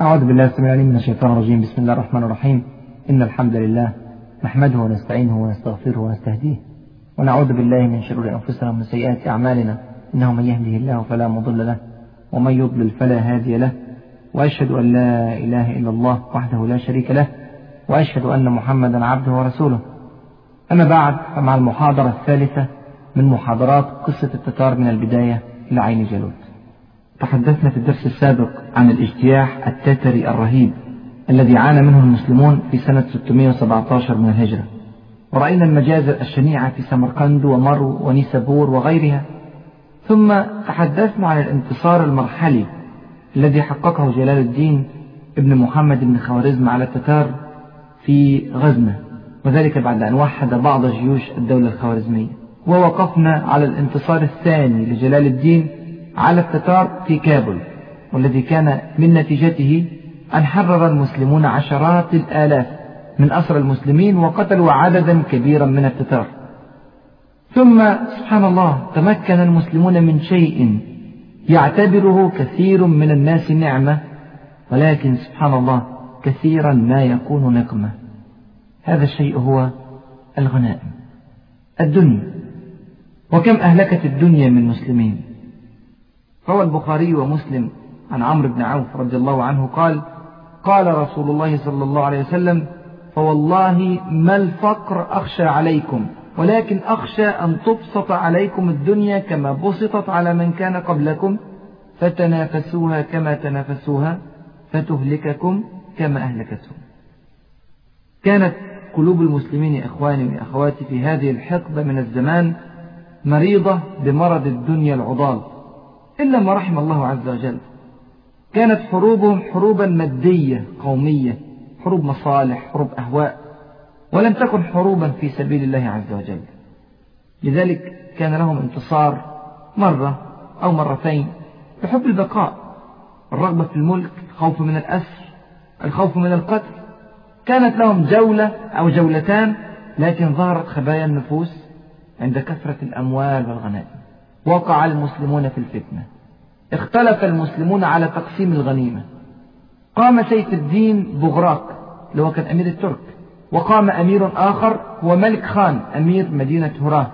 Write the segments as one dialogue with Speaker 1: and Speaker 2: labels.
Speaker 1: أعوذ بالله السميع العليم من الشيطان الرجيم. بسم الله الرحمن الرحيم. إن الحمد لله نحمده ونستعينه ونستغفره ونستهديه ونعوذ بالله من شرور أنفسنا ومن سيئات أعمالنا. إنه من يهده الله فلا مضل له ومن يضلل فلا هادي له وأشهد أن لا إله إلا الله وحده لا شريك له وأشهد أن محمدا عبده ورسوله. أما بعد فمع المحاضرة الثالثة من محاضرات قصة التتار من البداية إلى عين جالوت. تحدثنا في الدرس السابق عن الاجتياح التتري الرهيب الذي عانى منه المسلمون في سنة 617 من الهجرة. ورأينا المجازر الشنيعة في سمرقند ومرو ونيسابور وغيرها. ثم تحدثنا عن الانتصار المرحلي الذي حققه جلال الدين ابن محمد بن خوارزم على التتار في غزنة وذلك بعد أن وحد بعض جيوش الدولة الخوارزمية. ووقفنا على الانتصار الثاني لجلال الدين على التتار في كابل والذي كان من نتيجته أن حرر المسلمون عشرات الآلاف من أسر المسلمين وقتلوا عددا كبيرا من التتار. ثم سبحان الله تمكن المسلمون من شيء يعتبره كثير من الناس نعمة ولكن سبحان الله كثيرا ما يكون نقمة. هذا الشيء هو الغنائم الدنيا. وكم أهلكت الدنيا من مسلمين؟ روى البخاري ومسلم عن عمرو بن عوف رضي الله عنه قال قال رسول الله صلى الله عليه وسلم فوالله ما الفقر أخشى عليكم ولكن أخشى أن تبسط عليكم الدنيا كما بسطت على من كان قبلكم فتنافسوها كما تنافسوها فتهلككم كما أهلكتهم كانت قلوب المسلمين يا إخواني وأخواتي في هذه الحقبة من الزمان مريضة بمرض الدنيا العضال. إلا ما رحم الله عز وجل. كانت حروبهم حروبا مادية قومية حروب مصالح حروب أهواء ولم تكن حروبا في سبيل الله عز وجل. لذلك كان لهم انتصار مرة أو مرتين بحب البقاء. الرغبة في الملك الخوف من الأسر الخوف من القتل. كانت لهم جولة أو جولتان لكن ظهرت خبايا النفوس عند كثرة الأموال والغنائم. وقع المسلمون في الفتنة. اختلف المسلمون على تقسيم الغنيمة. قام سيف الدين بغراق اللي هو كان أمير الترك. وقام أمير آخر هو ملك خان أمير مدينة هراه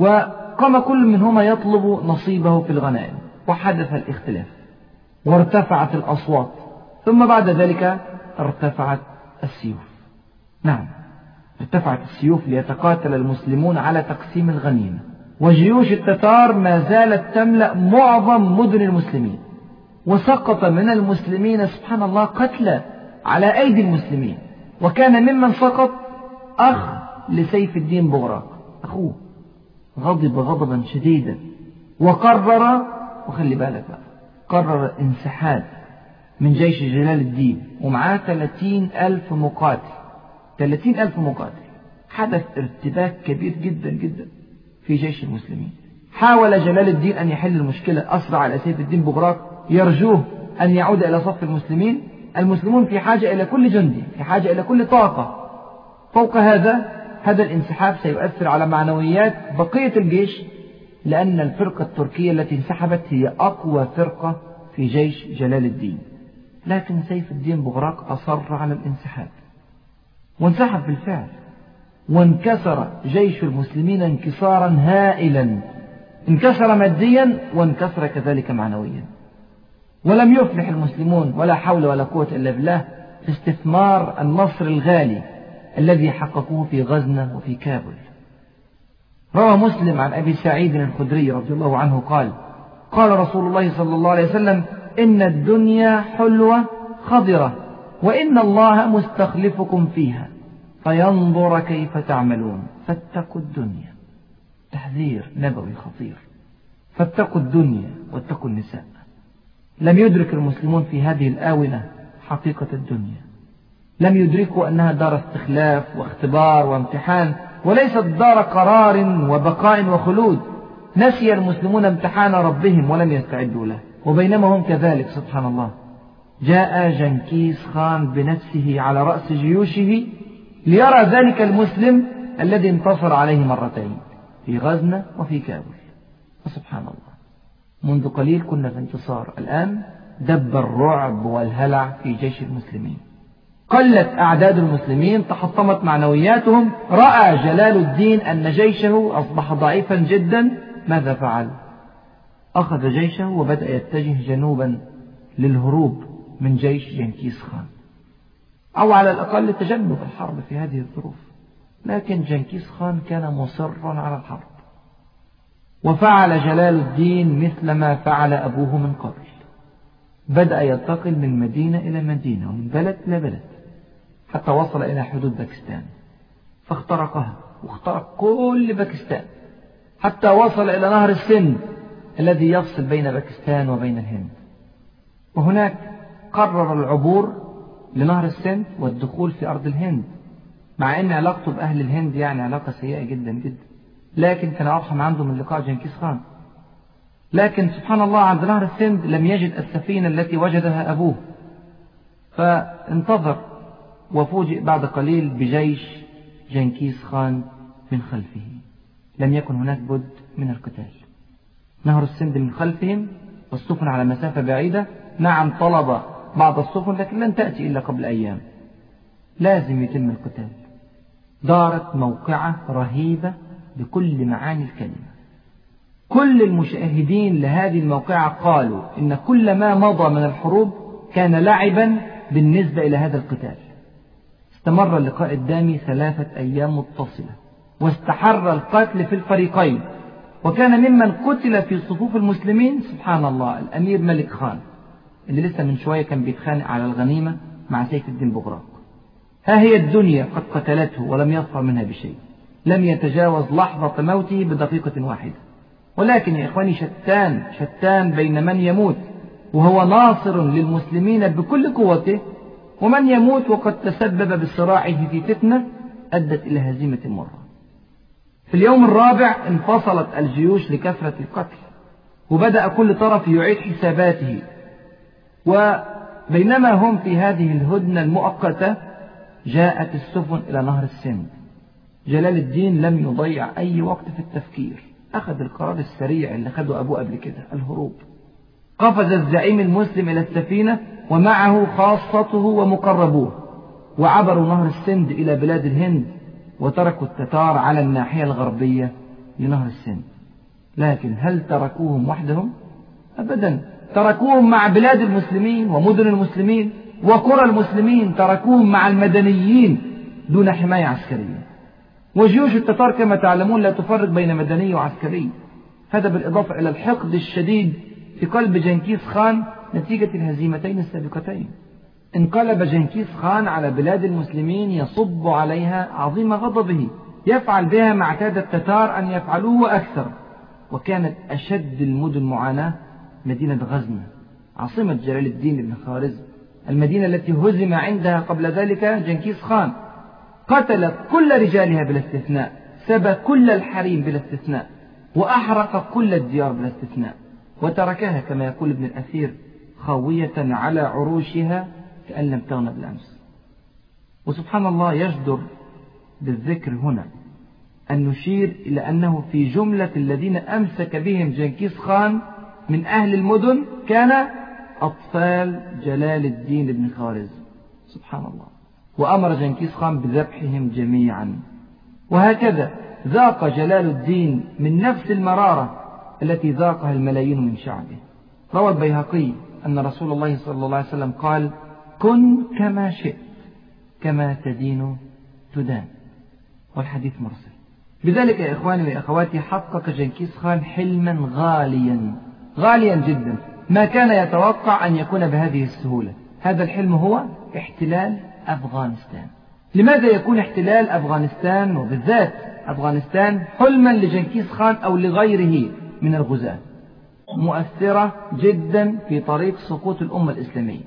Speaker 1: وقام كل منهما يطلب نصيبه في الغنائم. وحدث الاختلاف. وارتفعت الأصوات. ثم بعد ذلك ارتفعت السيوف. نعم ارتفعت السيوف ليتقاتل المسلمون على تقسيم الغنيمة. وجيوش التتار ما زالت تملأ معظم مدن المسلمين وسقط من المسلمين سبحان الله قتلى على أيدي المسلمين. وكان ممن سقط؟ أخ لسيف الدين بغراق أخوه. غضب غضبا شديدا. وقرر وخلي بالك بقى قرر الانسحاب من جيش جلال الدين ومعاه 30 ألف مقاتل. 30 ألف مقاتل. حدث ارتباك كبير جدا جدا. في جيش المسلمين. حاول جلال الدين أن يحل المشكلة أسرع على سيف الدين بغراق يرجوه أن يعود إلى صف المسلمين. المسلمون في حاجة إلى كل جندي في حاجة إلى كل طاقة. فوق هذا هذا الانسحاب سيؤثر على معنويات بقية الجيش لأن الفرقة التركية التي انسحبت هي أقوى فرقة في جيش جلال الدين. لكن سيف الدين بغراق أصر على الانسحاب. وانسحب بالفعل. وانكسر جيش المسلمين انكسارا هائلا. انكسر ماديا وانكسر كذلك معنويا. ولم يفلح المسلمون ولا حول ولا قوة إلا بالله في استثمار النصر الغالي الذي حققوه في غزنة وفي كابل. روى مسلم عن أبي سعيد الخدري رضي الله عنه قال قال رسول الله صلى الله عليه وسلم إن الدنيا حلوة خضرة وإن الله مستخلفكم فيها. فينظر كيف تعملون. فاتقوا الدنيا. تحذير نبوي خطير. فاتقوا الدنيا واتقوا النساء. لم يدرك المسلمون في هذه الآونة حقيقة الدنيا. لم يدركوا أنها دار استخلاف واختبار وامتحان وليست دار قرار وبقاء وخلود. نسي المسلمون امتحان ربهم ولم يستعدوا له. وبينما هم كذلك سبحان الله. جاء جنكيز خان بنفسه على رأس جيوشه ليرى ذلك المسلم الذي انتصر عليه مرتين في غزنة وفي كابل وسبحان الله. منذ قليل كنا في انتصار. الآن دب الرعب والهلع في جيش المسلمين. قلت أعداد المسلمين تحطمت معنوياتهم رأى جلال الدين أن جيشه أصبح ضعيفا جدا. ماذا فعل؟ أخذ جيشه وبدأ يتجه جنوبا للهروب من جيش جنكيز خان. أو على الأقل تجنب الحرب في هذه الظروف. لكن جنكيز خان كان مصرا على الحرب. وفعل جلال الدين مثل ما فعل أبوه من قبل. بدأ ينتقل من مدينة إلى مدينة ومن بلد إلى بلد. حتى وصل إلى حدود باكستان. فاخترقها واخترق كل باكستان. حتى وصل إلى نهر السند الذي يفصل بين باكستان وبين الهند. وهناك قرر العبور لنهر السند والدخول في أرض الهند مع أن علاقته بأهل الهند يعني علاقة سيئة جدا جدا. لكن كان أرحم عنده من لقاء جنكيز خان. لكن سبحان الله عند نهر السند لم يجد السفينة التي وجدها أبوه. فانتظر وفوجئ بعد قليل بجيش جنكيز خان من خلفه. لم يكن هناك بد من القتال. نهر السند من خلفهم والسفن على مسافة بعيدة. نعم طلب بعض السفن لكن لن تأتي إلا قبل أيام. لازم يتم القتال. دارت موقعة رهيبة بكل معاني الكلمة. كل المشاهدين لهذه الموقعة قالوا إن كل ما مضى من الحروب كان لعبا بالنسبة إلى هذا القتال. استمر اللقاء الدامي ثلاثة أيام متصلة. واستحر القتل في الفريقين. وكان ممن قتل في صفوف المسلمين سبحان الله الأمير ملك خان. اللي لسه من شوية كان بيتخانق على الغنيمة مع سيف الدين بغراق. ها هي الدنيا قد قتلته ولم يظفر منها بشيء. لم يتجاوز لحظة موته بدقيقة واحدة. ولكن يا إخواني شتان شتان بين من يموت وهو ناصر للمسلمين بكل قوته ومن يموت وقد تسبب بصراعه في فتنة أدت إلى هزيمة مرة. في اليوم الرابع انفصلت الجيوش لكثرة القتل وبدأ كل طرف يعيد حساباته وبينما هم في هذه الهدنة المؤقتة جاءت السفن إلى نهر السند. جلال الدين لم يضيع أي وقت في التفكير. أخذ القرار السريع اللي خده أبوه قبل كده الهروب. قفز الزعيم المسلم إلى السفينة ومعه خاصته ومقربوه. وعبروا نهر السند إلى بلاد الهند وتركوا التتار على الناحية الغربية لنهر السند. لكن هل تركوهم وحدهم؟ أبدا. تركوهم مع بلاد المسلمين ومدن المسلمين وقرى المسلمين تركوهم مع المدنيين دون حماية عسكرية. وجيوش التتار كما تعلمون لا تفرق بين مدني وعسكري. هذا بالإضافة إلى الحقد الشديد في قلب جنكيز خان نتيجة الهزيمتين السابقتين. انقلب جنكيز خان على بلاد المسلمين يصب عليها عظيم غضبه. يفعل بها ما اعتاد التتار أن يفعلوه وأكثر وكانت أشد المدن معاناة مدينة غزنة عاصمة جلال الدين بن خوارزم المدينة التي هزم عندها قبل ذلك جنكيز خان. قتلت كل رجالها بلا استثناء سبى كل الحريم بلا استثناء وأحرق كل الديار بلا استثناء. وتركها كما يقول ابن الأثير خاوية على عروشها كأن لم تغن بالأمس. وسبحان الله يجدر بالذكر هنا أن نشير إلى أنه في جملة الذين أمسك بهم جنكيز خان من أهل المدن كان أطفال جلال الدين بن خوارزم سبحان الله. وأمر جنكيز خان بذبحهم جميعا. وهكذا ذاق جلال الدين من نفس المرارة التي ذاقها الملايين من شعبه. روى البيهقي أن رسول الله صلى الله عليه وسلم قال كن كما شئت كما تدين تدان والحديث مرسل. بذلك يا إخواني وأخواتي حقق جنكيز خان حلما غاليا. غاليا جدا. ما كان يتوقع أن يكون بهذه السهولة. هذا الحلم هو احتلال أفغانستان. لماذا يكون احتلال أفغانستان وبالذات أفغانستان حلما لجنكيز خان أو لغيره من الغزاة؟ مؤثرة جدا في طريق سقوط الأمة الإسلامية.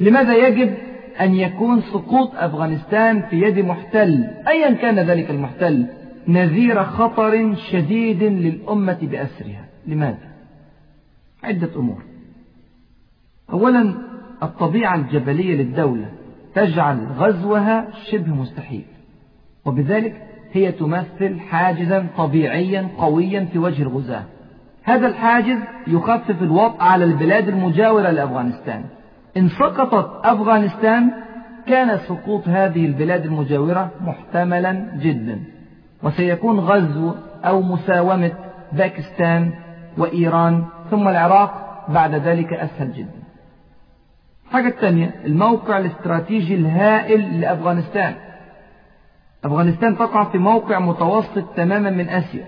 Speaker 1: لماذا يجب أن يكون سقوط أفغانستان في يد محتل؟ أيا كان ذلك المحتل نذير خطر شديد للأمة بأسرها. لماذا؟ عدة أمور. أولا الطبيعة الجبلية للدولة تجعل غزوها شبه مستحيل وبذلك هي تمثل حاجزا طبيعيا قويا في وجه الغزاة. هذا الحاجز يخفف الوطء على البلاد المجاورة لأفغانستان. إن سقطت أفغانستان كان سقوط هذه البلاد المجاورة محتملا جدا وسيكون غزو أو مساومة باكستان وإيران ثم العراق بعد ذلك أسهل جدا. الحاجة الثانية الموقع الاستراتيجي الهائل لأفغانستان. أفغانستان تقع في موقع متوسط تماما من آسيا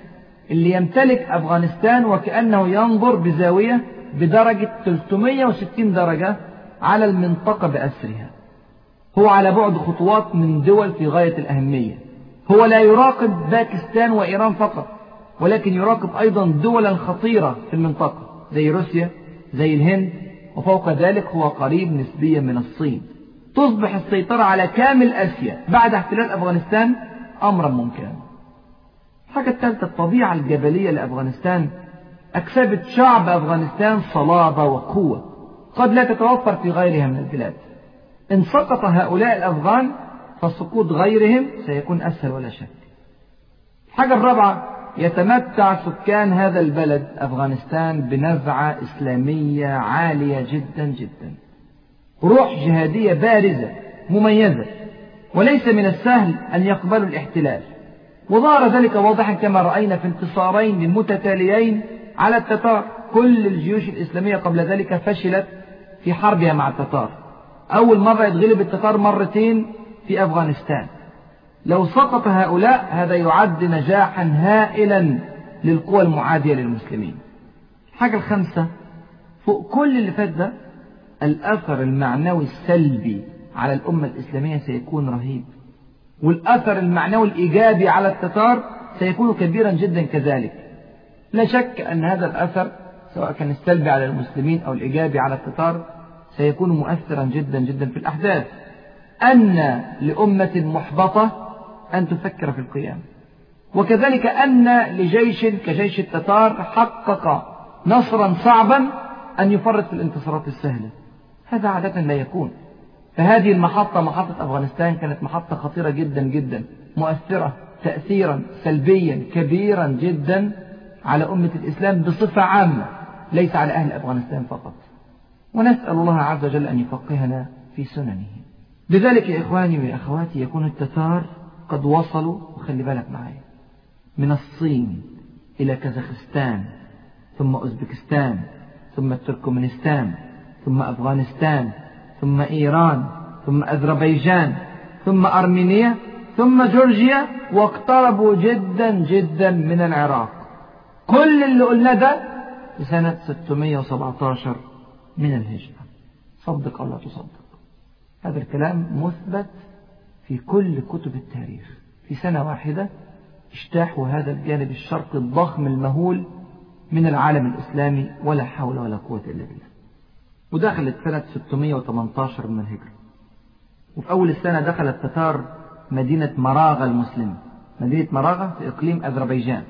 Speaker 1: اللي يمتلك أفغانستان وكأنه ينظر بزاوية بدرجة 360 درجة على المنطقة بأسرها. هو على بعد خطوات من دول في غاية الأهمية. هو لا يراقب باكستان وإيران فقط ولكن يراقب أيضا دولا خطيرة في المنطقة. زي روسيا زي الهند وفوق ذلك هو قريب نسبيا من الصين. تصبح السيطرة على كامل آسيا بعد احتلال أفغانستان أمرا ممكنا. الحاجة الثالثة الطبيعة الجبلية لأفغانستان أكسبت شعب أفغانستان صلابة وقوة قد لا تتوفر في غيرها من البلاد. إن سقط هؤلاء الأفغان فسقوط غيرهم سيكون أسهل ولا شك. الحاجة الرابعة يتمتع سكان هذا البلد أفغانستان بنزعة إسلامية عالية جدا جدا. روح جهادية بارزة مميزة وليس من السهل أن يقبلوا الاحتلال. وظهر ذلك واضحا كما رأينا في انتصارين متتاليين على التتار. كل الجيوش الإسلامية قبل ذلك فشلت في حربها مع التتار. أول مرة يتغلب التتار مرتين في أفغانستان. لو سقط هؤلاء هذا يعد نجاحا هائلا للقوى المعادية للمسلمين. الحاجة الخامسة فوق كل اللي فات ده الأثر المعنوي السلبي على الأمة الإسلامية سيكون رهيب. والأثر المعنوي الإيجابي على التتار سيكون كبيرا جدا كذلك. لا شك أن هذا الأثر سواء كان السلبي على المسلمين أو الإيجابي على التتار سيكون مؤثرا جدا جدا في الأحداث. أن لأمة محبطة أن تفكر في القيام وكذلك أن لجيش كجيش التتار حقق نصرا صعبا أن يفرط في الانتصارات السهلة. هذا عادة لا يكون. فهذه المحطة محطة أفغانستان كانت محطة خطيرة جدا جدا مؤثرة تأثيرا سلبيا كبيرا جدا على أمة الإسلام بصفة عامة ليس على أهل أفغانستان فقط. ونسأل الله عز وجل أن يفقهنا في سننه. لذلك يا إخواني ويا أخواتي يكون التتار قد وصلوا وخلي بالك معايا من الصين إلى كازاخستان ثم أوزبكستان ثم تركمانستان ثم أفغانستان ثم إيران ثم أذربيجان ثم أرمينيا ثم جورجيا واقتربوا جدا جدا من العراق. كل اللي قلنا ده في سنة 617 من الهجرة. صدق الله تصدق. هذا الكلام مثبت في كل كتب التاريخ. في سنة واحدة اجتاحوا هذا الجانب الشرقي الضخم المهول من العالم الإسلامي ولا حول ولا قوة إلا بالله. ودخلت سنة 618 من الهجرة. وفي أول السنة دخل التتار مدينة مراغة المسلمة مدينة مراغة في إقليم أذربيجان.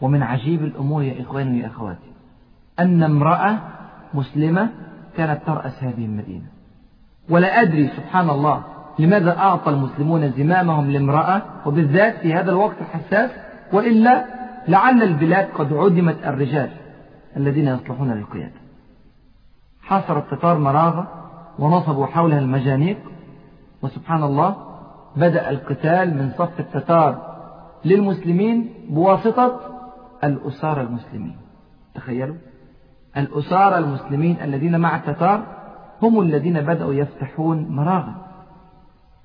Speaker 1: ومن عجيب الأمور يا إخواني ويا أخواتي أن امرأة مسلمة كانت ترأس هذه المدينة. ولا أدري سبحان الله لماذا أعطى المسلمون زمامهم لامرأة؟ وبالذات في هذا الوقت الحساس وإلا لعل البلاد قد عدمت الرجال الذين يصلحون للقيادة. حاصر التتار مراغة ونصبوا حولها المجانيق وسبحان الله بدأ القتال من صف التتار للمسلمين بواسطة الأسارة المسلمين. تخيلوا الأسارة المسلمين الذين مع التتار هم الذين بدأوا يفتحون مراغة.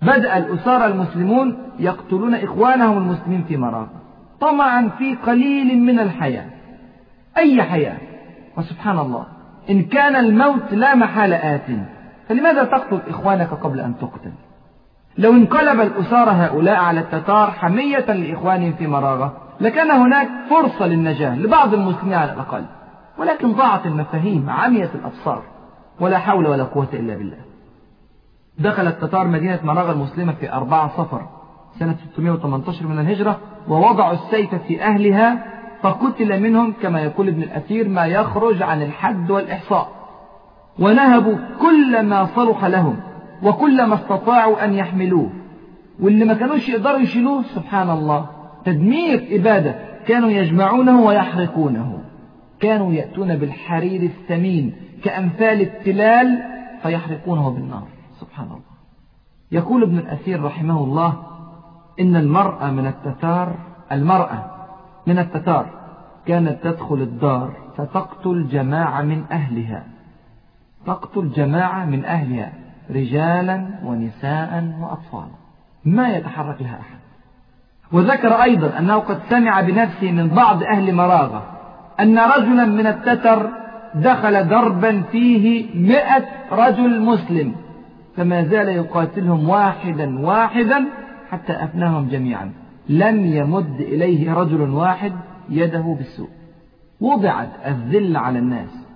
Speaker 1: بدأ الأسارة المسلمون يقتلون إخوانهم المسلمين في مراغة طمعا في قليل من الحياة. أي حياة؟ وسبحان الله. إن كان الموت لا محالة آت. فلماذا تقتل إخوانك قبل أن تقتل؟ لو انقلب الأسارة هؤلاء على التتار حمية لإخوانهم في مراغة لكان هناك فرصة للنجاة لبعض المسلمين على الأقل. ولكن ضاعت المفاهيم عميت الأبصار. ولا حول ولا قوة إلا بالله. دخل التتار مدينة مراغة المسلمة في أربعة صفر سنة 618 من الهجرة ووضعوا السيف في أهلها فقتل منهم كما يقول ابن الأثير ما يخرج عن الحد والإحصاء. ونهبوا كل ما صلح لهم وكل ما استطاعوا أن يحملوه. واللي ما كانوش يقدروا يشيلوه سبحان الله تدمير إبادة كانوا يجمعونه ويحرقونه. كانوا يأتون بالحرير الثمين كأمثال التلال فيحرقونه بالنار. سبحان الله. يقول ابن الأثير رحمه الله إن المرأة من التتار المرأة من التتار كانت تدخل الدار فتقتل جماعة من أهلها. تقتل جماعة من أهلها رجالا ونساء وأطفالا. ما يتحرك لها أحد. وذكر أيضا أنه قد سمع بنفسه من بعض أهل مراغة أن رجلا من التتر دخل دربا فيه مئة رجل مسلم. فما زال يقاتلهم واحدا واحدا حتى أفناهم جميعا. لم يمد إليه رجل واحد يده بالسوء. وضعت الذل على الناس.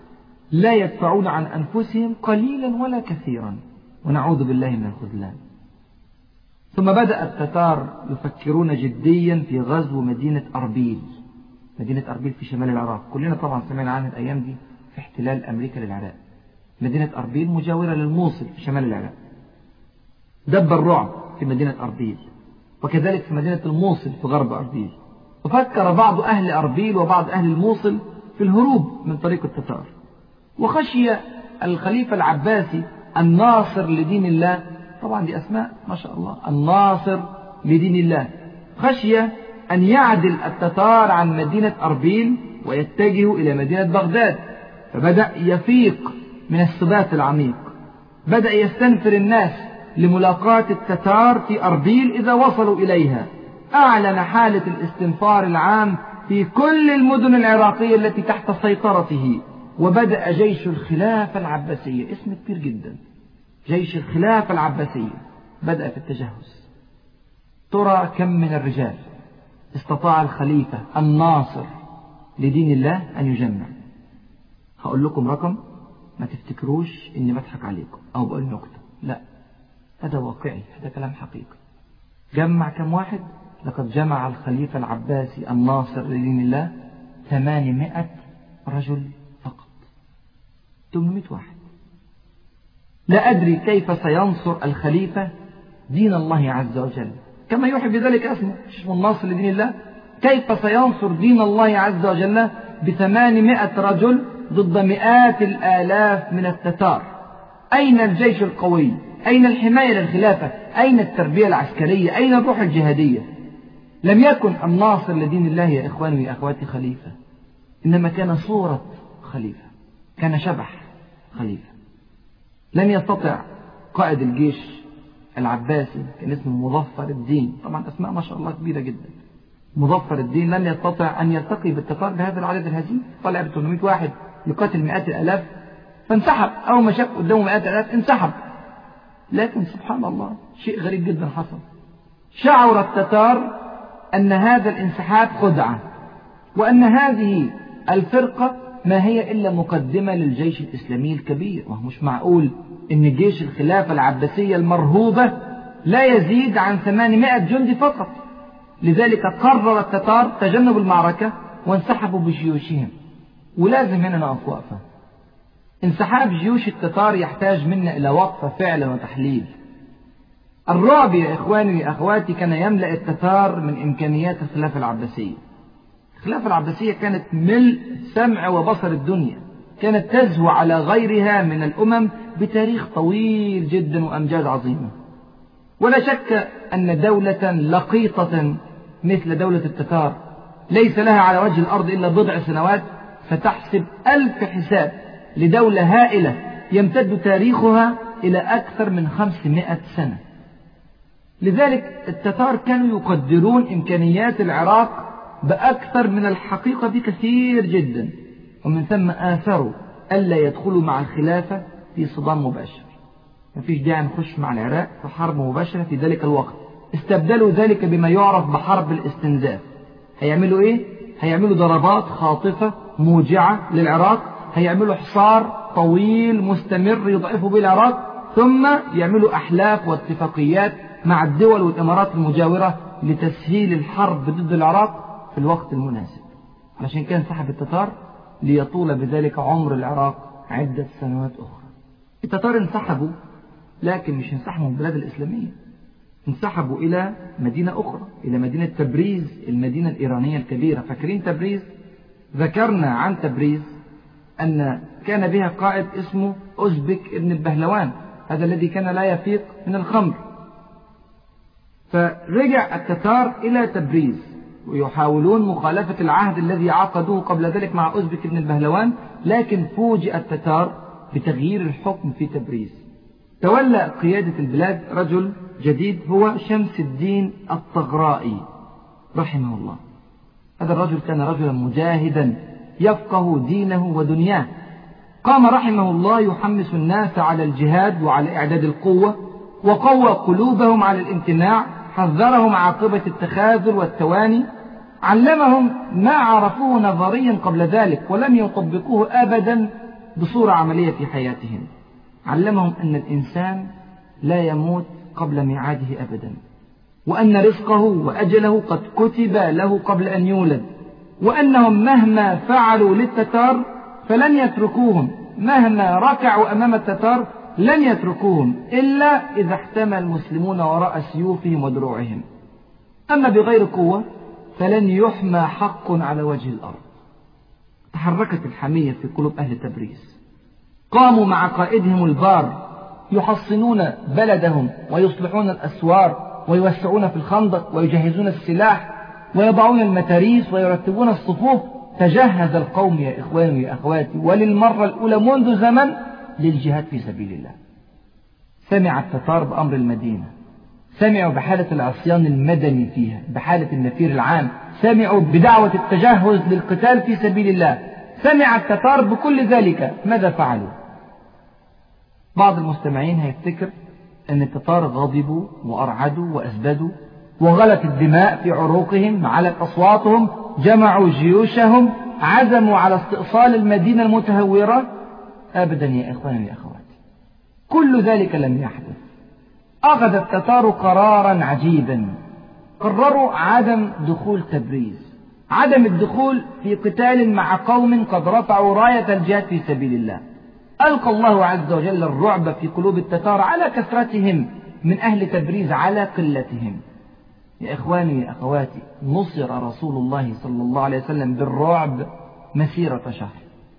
Speaker 1: لا يدفعون عن أنفسهم قليلا ولا كثيرا. ونعوذ بالله من الخذلان. ثم بدأ التتار يفكرون جديا في غزو مدينة أربيل. مدينة أربيل في شمال العراق. كلنا طبعا سمعنا عنها الأيام دي في احتلال أمريكا للعراق. مدينة أربيل مجاورة للموصل في شمال العراق. دب الرعب في مدينة أربيل وكذلك في مدينة الموصل في غرب أربيل. وفكر بعض أهل أربيل وبعض أهل الموصل في الهروب من طريق التتار. وخشي الخليفة العباسي الناصر لدين الله. طبعا دي أسماء ما شاء الله الناصر لدين الله. خشي أن يعدل التتار عن مدينة أربيل ويتجهوا إلى مدينة بغداد. فبدأ يفيق من السبات العميق. بدأ يستنفر الناس لملاقاة التتار في أربيل إذا وصلوا إليها. أعلن حالة الاستنفار العام في كل المدن العراقية التي تحت سيطرته. وبدأ جيش الخلافة العباسية. اسم كبير جدا. جيش الخلافة العباسية. بدأ في التجهز ترى كم من الرجال. استطاع الخليفة الناصر لدين الله أن يجمع. هقول لكم رقم. ما تفتكروش إني بضحك عليكم أو بقول نكتة. لا هذا واقعي هذا كلام حقيقي. جمع كم واحد؟ لقد جمع الخليفة العباسي الناصر لدين الله ثمانمائة رجل فقط. 800 واحد. لا أدري كيف سينصر الخليفة دين الله عز وجل. كما يوحي بذلك اسمه اسمه الناصر لدين الله. كيف سينصر دين الله عز وجل بثمانمائة رجل ضد مئات الآلاف من التتار. أين الجيش القوي؟ أين الحماية للخلافة؟ أين التربية العسكرية؟ أين الروح الجهادية؟ لم يكن الناصر لدين الله يا إخواني وأخواتي خليفة. إنما كان صورة خليفة كان شبح خليفة. لم يستطع قائد الجيش العباسي كان اسمه مظفر الدين. طبعا أسماء ما شاء الله كبيرة جدا. مظفر الدين لم يستطع أن يلتقي بالتتار بهذا العدد الهزيل طلع ب 800 واحد. يقاتل مئات الآلاف فانسحب. أول ما شاف قدامه مئات الآلاف انسحب. لكن سبحان الله شيء غريب جدا حصل. شعر التتار أن هذا الانسحاب خدعة وأن هذه الفرقة ما هي إلا مقدمة للجيش الإسلامي الكبير. وهو مش معقول أن جيش الخلافة العباسية المرهوبة لا يزيد عن 800 جندي فقط. لذلك قرر التتار تجنب المعركة وانسحبوا بجيوشهم. ولازم هنا نقف وقفة. انسحاب جيوش التتار يحتاج منا إلى وقفة فعلا وتحليل. الرعب يا إخواني وأخواتي كان يملأ التتار من إمكانيات الخلافة العباسية. الخلافة العباسية كانت ملء سمع وبصر الدنيا. كانت تزهو على غيرها من الأمم بتاريخ طويل جدا وأمجاد عظيمة. ولا شك أن دولة لقيطة مثل دولة التتار ليس لها على وجه الأرض إلا بضع سنوات فتحسب ألف حساب لدولة هائلة يمتد تاريخها إلى أكثر من خمسمائة سنة. لذلك التتار كانوا يقدرون إمكانيات العراق بأكثر من الحقيقة بكثير جدا ومن ثم آثروا ألا يدخلوا مع الخلافة في صدام مباشر. ما فيش داعي نخش مع العراق في حرب مباشرة في ذلك الوقت. استبدلوا ذلك بما يعرف بحرب الاستنزاف. هيعملوا إيه؟ هيعملوا ضربات خاطفة موجعة للعراق هيعملوا حصار طويل مستمر يضعفوا به العراق ثم يعملوا أحلاف واتفاقيات مع الدول والإمارات المجاورة لتسهيل الحرب ضد العراق في الوقت المناسب. علشان كان سحب التتار ليطول بذلك عمر العراق عدة سنوات أخرى. التتار انسحبوا لكن مش انسحبوا من البلاد الإسلامية انسحبوا إلى مدينة أخرى إلى مدينة تبريز المدينة الإيرانية الكبيرة. فاكرين تبريز؟
Speaker 2: ذكرنا عن تبريز أن كان بها قائد اسمه أزبك ابن البهلوان هذا الذي كان لا يفيق من الخمر. فرجع التتار إلى تبريز ويحاولون مخالفة العهد الذي عقدوه قبل ذلك مع أزبك بن البهلوان لكن فوجئ التتار بتغيير الحكم في تبريز. تولى قيادة البلاد رجل جديد هو شمس الدين الطغرائي رحمه الله. هذا الرجل كان رجلا مجاهدا يفقه دينه ودنياه. قام رحمه الله يحمس الناس على الجهاد وعلى إعداد القوة وقوى قلوبهم على الامتناع حذرهم عاقبة التخاذل والتواني علمهم ما عرفوه نظريا قبل ذلك ولم يطبقوه أبدا بصورة عملية في حياتهم. علمهم أن الإنسان لا يموت قبل ميعاده أبدا. وأن رزقه وأجله قد كتب له قبل أن يولد وأنهم مهما فعلوا للتتار فلن يتركوهم مهما ركعوا أمام التتار لن يتركوهم إلا إذا احتمى المسلمون وراء سيوفهم ودروعهم. أما بغير قوة فلن يحمى حق على وجه الأرض. تحركت الحمية في قلوب أهل تبريز. قاموا مع قائدهم البار يحصنون بلدهم ويصلحون الأسوار ويوسعون في الخندق ويجهزون السلاح ويضعون المتاريس ويرتبون الصفوف. تجهز القوم يا إخواني ويا أخواتي وللمرة الأولى منذ زمن للجهاد في سبيل الله. سمع التتار بأمر المدينة. سمعوا بحالة العصيان المدني فيها بحالة النفير العام. سمعوا بدعوة التجهز للقتال في سبيل الله. سمع التتار بكل ذلك. ماذا فعلوا؟ بعض المستمعين هيفتكر أن التتار غضبوا وأرعدوا وأسبدوا وغلت الدماء في عروقهم علت أصواتهم جمعوا جيوشهم عزموا على استئصال المدينة المتهورة. أبدا يا إخواني يا أخواتي كل ذلك لم يحدث. أخذ التتار قرارا عجيبا. قرروا عدم دخول تبريز عدم الدخول في قتال مع قوم قد رفعوا راية الجهاد في سبيل الله. ألقى الله عز وجل الرعب في قلوب التتار على كثرتهم من أهل تبريز على قلتهم. يا إخواني يا أخواتي نصر رسول الله صلى الله عليه وسلم بالرعب مسيرة شهر.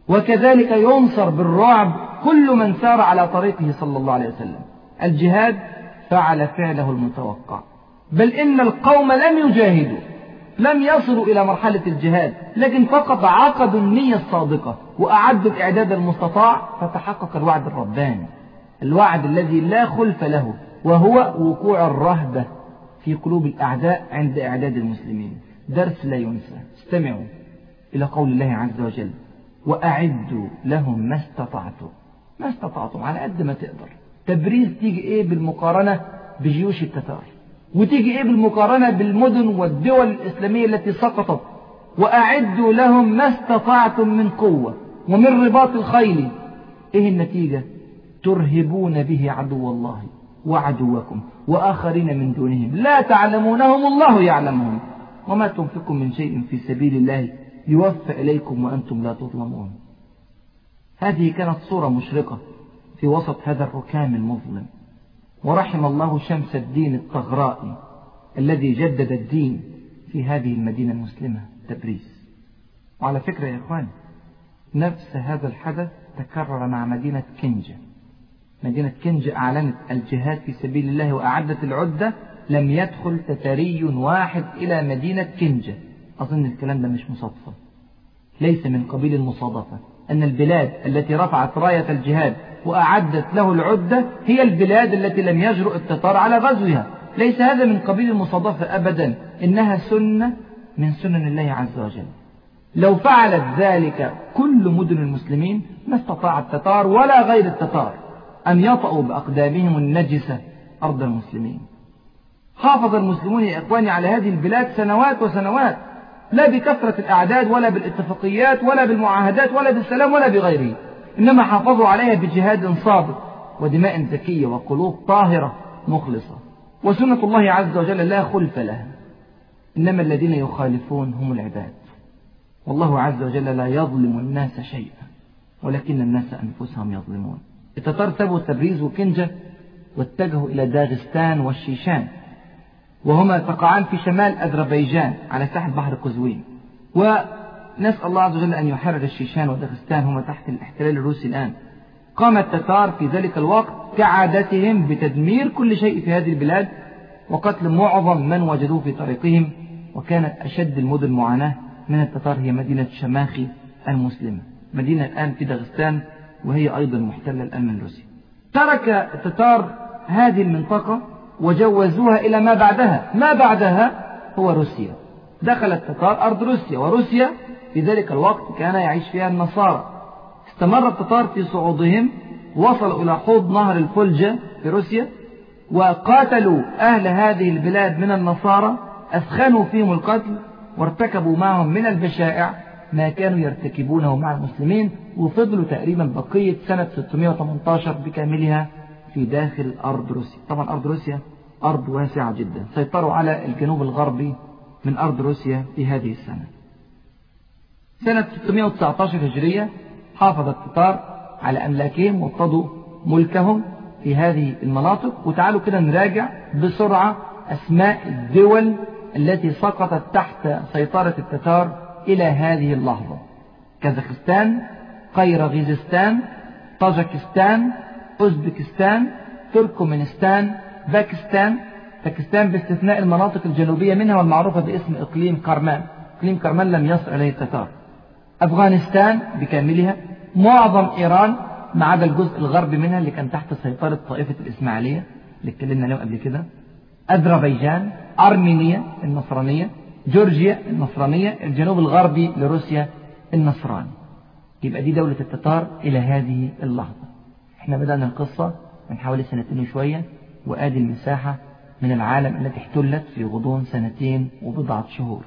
Speaker 2: وكذلك ينصر بالرعب كل من سار على طريقه صلى الله عليه وسلم. الجهاد فعل فعله المتوقع. بل إن القوم لم يجاهدوا. لم يصلوا إلى مرحلة الجهاد لكن فقط عقدوا النية الصادقة وأعدوا الإعداد المستطاع فتحقق الوعد الرباني. الوعد الذي لا خلف له وهو وقوع الرهبة في قلوب الأعداء عند إعداد المسلمين. درس لا ينسى. استمعوا إلى قول الله عز وجل وأعدوا لهم ما استطعتم. ما استطعتم على قد ما تقدر. تبريز تيجي إيه بالمقارنة بجيوش التتار؟ وتيجي إيه بالمقارنة بالمدن والدول الإسلامية التي سقطت وأعدوا لهم ما استطعتم من قوة ومن رباط الخيل. إيه النتيجة؟ ترهبون به عدو الله وعدوكم وآخرين من دونهم. لا تعلمونهم الله يعلمهم. وما تنفقوا من شيء في سبيل الله يوفى إليكم وأنتم لا تظلمون. هذه كانت صورة مشرقة في وسط هذا الركام المظلم. ورحم الله شمس الدين الطغرائي الذي جدد الدين في هذه المدينة المسلمة تبريز. وعلى فكرة يا إخوان نفس هذا الحدث تكرر مع مدينة كنجة. مدينة كنجة أعلنت الجهاد في سبيل الله وأعدت العدة لم يدخل تتري واحد إلى مدينة كنجة. أظن الكلام ده مش مصادفة ليس من قبيل المصادفة أن البلاد التي رفعت راية الجهاد وأعدت له العدة هي البلاد التي لم يجرؤ التتار على غزوها. ليس هذا من قبيل المصادفة أبدا إنها سنة من سنن الله عز وجل. لو فعلت ذلك كل مدن المسلمين ما استطاع التتار ولا غير التتار أن يطأوا بأقدامهم النجسة أرض المسلمين. حافظ المسلمون يا إخواني على هذه البلاد سنوات وسنوات. لا بكثرة الأعداد ولا بالاتفاقيات ولا بالمعاهدات ولا بالسلام ولا بغيره. إنما حافظوا عليها بجهاد صادق ودماء زكية وقلوب طاهرة مخلصة. وسنة الله عز وجل لا خلف لها. إنما الذين يخالفون هم العباد. والله عز وجل لا يظلم الناس شيئا ولكن الناس أنفسهم يظلمون. التتار تبريز وكنجة واتجهوا إلى داغستان والشيشان وهما تقعان في شمال أذربيجان على ساحل بحر قزوين. نسأل الله عز وجل أن يحرر الشيشان وداغستان هما تحت الاحتلال الروسي الآن. قام التتار في ذلك الوقت كعادتهم بتدمير كل شيء في هذه البلاد وقتل معظم من وجدوه في طريقهم وكانت أشد المدن معاناة. من التتار هي مدينة شماخي المسلمة. مدينة الآن في داغستان وهي أيضا محتلة الآن من روسيا ترك التتار هذه المنطقة وجوزوها إلى ما بعدها. ما بعدها هو روسيا. دخل التتار أرض روسيا وروسيا في ذلك الوقت كان يعيش فيها النصارى. استمر التتار في صعودهم وصلوا إلى حوض نهر الفلجة في روسيا وقاتلوا أهل هذه البلاد من النصارى أثخنوا فيهم القتل وارتكبوا معهم من البشائع ما كانوا يرتكبونه مع المسلمين وفضلوا تقريبا بقية سنة 618 بكاملها في داخل أرض روسيا. طبعا أرض روسيا أرض واسعة جدا. سيطروا على الجنوب الغربي من أرض روسيا في هذه السنة. سنة 619 هجرية حافظ التتار على أملاكهم وابتضوا ملكهم في هذه المناطق. وتعالوا كده نراجع بسرعة أسماء الدول التي سقطت تحت سيطرة التتار إلى هذه اللحظة. كازاخستان قيرغيزستان طاجكستان أوزبكستان تركمانستان باكستان. باكستان باستثناء المناطق الجنوبية منها والمعروفة باسم إقليم كرمان. إقليم كرمان لم يصل إليه التتار. أفغانستان بكاملها. معظم إيران ما عدا الجزء الغربي منها اللي كان تحت سيطرة طائفة الإسماعيلية اللي اتكلمنا عليهم قبل كده. أذربيجان أرمينيا النصرانية جورجيا النصرانية الجنوب الغربي لروسيا النصراني. يبقى دي دولة التتار إلى هذه اللحظة. إحنا بدأنا القصة من حوالي سنتين وشوية وآدي المساحة من العالم التي احتلت في غضون سنتين وبضعة شهور.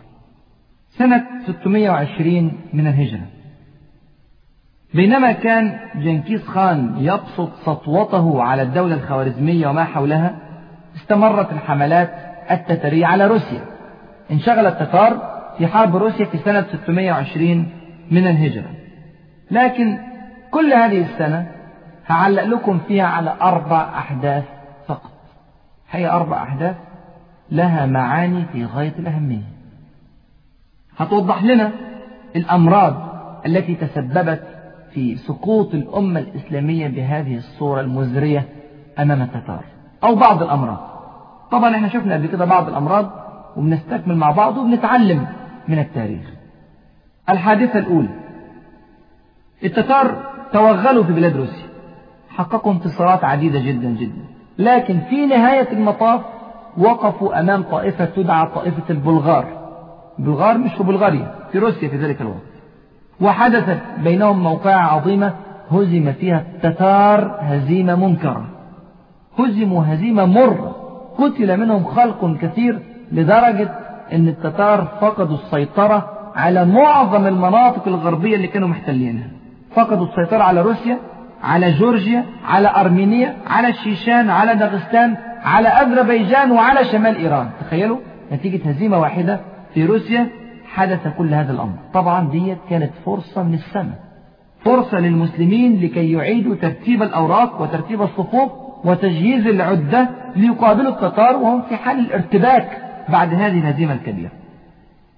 Speaker 2: سنة 620 من الهجرة. بينما كان جنكيز خان يبسط سطوته على الدولة الخوارزمية وما حولها استمرت الحملات التترية على روسيا. انشغل التتار في حرب روسيا في سنة 620 من الهجرة. لكن كل هذه السنة هعلق لكم فيها على أربع أحداث فقط. هي أربع أحداث لها معاني في غاية الأهمية. هتوضح لنا الأمراض التي تسببت في سقوط الأمة الإسلامية بهذه الصورة المزرية أمام التتار أو بعض الأمراض. طبعا إحنا شفنا قبل كده بعض الأمراض وبنستكمل مع بعض وبنتعلم من التاريخ. الحادثة الأولى التتار توغلوا في بلاد روسيا. حققوا انتصارات عديدة جدا جدا. لكن في نهاية المطاف وقفوا أمام طائفة تدعى طائفة البلغار. البلغار مش في بلغاريا في روسيا في ذلك الوقت. وحدثت بينهم موقعة عظيمة هزم فيها التتار هزيمة منكرة. هزموا هزيمة مرة. قتل منهم خلق كثير لدرجة أن التتار فقدوا السيطرة على معظم المناطق الغربية اللي كانوا محتلينها. فقدوا السيطرة على روسيا على جورجيا على أرمينيا على الشيشان على داغستان على أذربيجان وعلى شمال إيران. تخيلوا نتيجة هزيمة واحدة في روسيا حدث كل هذا الأمر. طبعا ديت كانت فرصة من السماء. فرصة للمسلمين لكي يعيدوا ترتيب الأوراق وترتيب الصفوف وتجهيز العدة ليقابلوا التتار وهم في حال الارتباك بعد هذه الهزيمة الكبيرة.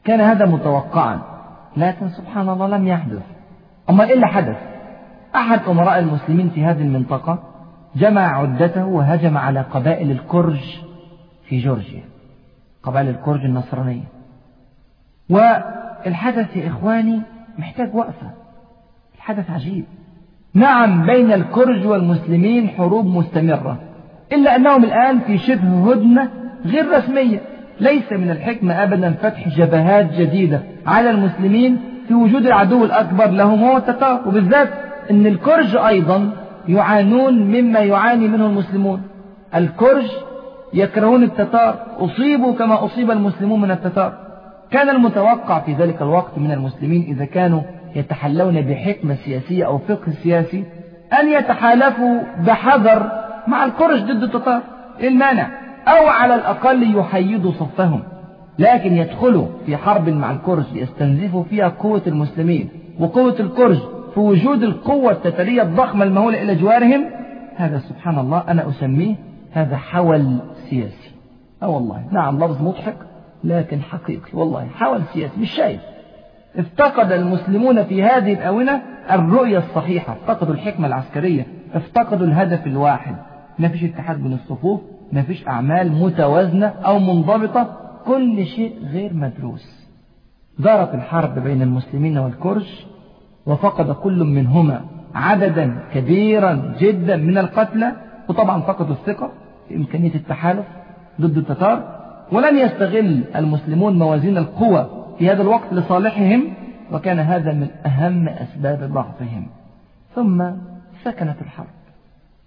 Speaker 2: كان هذا متوقعا. لكن سبحان الله لم يحدث. أما إيه اللي حدث. أحد أمراء المسلمين في هذه المنطقة جمع عدته وهجم على قبائل الكرج في جورجيا قبائل الكرج النصرانية. والحدث يا إخواني محتاج وقفة الحدث عجيب. نعم بين الكرج والمسلمين حروب مستمرة إلا أنهم الآن في شبه هدنة غير رسمية. ليس من الحكمة أبدا فتح جبهات جديدة على المسلمين في وجود العدو الأكبر لهم هو التتار وبالذات أن الكرج أيضا يعانون مما يعاني منه المسلمون. الكرج يكرهون التتار. أصيبوا كما أصيب المسلمون من التتار. كان المتوقع في ذلك الوقت من المسلمين إذا كانوا يتحلون بحكمة سياسية أو فقه سياسي أن يتحالفوا بحذر مع الكرج ضد التتار. المانع. أو على الأقل يحيدوا صفهم. لكن يدخلوا في حرب مع الكرج يستنزفوا فيها قوة المسلمين. وقوة الكرج في وجود القوة التترية الضخمة المهولة إلى جوارهم هذا سبحان الله أنا أسميه هذا حول سياسي. أه والله نعم لفظ مضحك لكن حقيقي والله حول سياسي مش شايف. افتقد المسلمون في هذه الآونة الرؤية الصحيحة افتقدوا الحكمة العسكرية افتقدوا الهدف الواحد. ما فيش اتحاد بين الصفوف ما فيش أعمال متوازنة أو منضبطة كل شيء غير مدروس. دارت الحرب بين المسلمين والكرش وفقد كل منهما عددا كبيرا جدا من القتلى وطبعا فقدوا الثقة في إمكانية التحالف ضد التتار. ولم يستغل المسلمون موازين القوى في هذا الوقت لصالحهم وكان هذا من أهم أسباب ضعفهم. ثم سكنت الحرب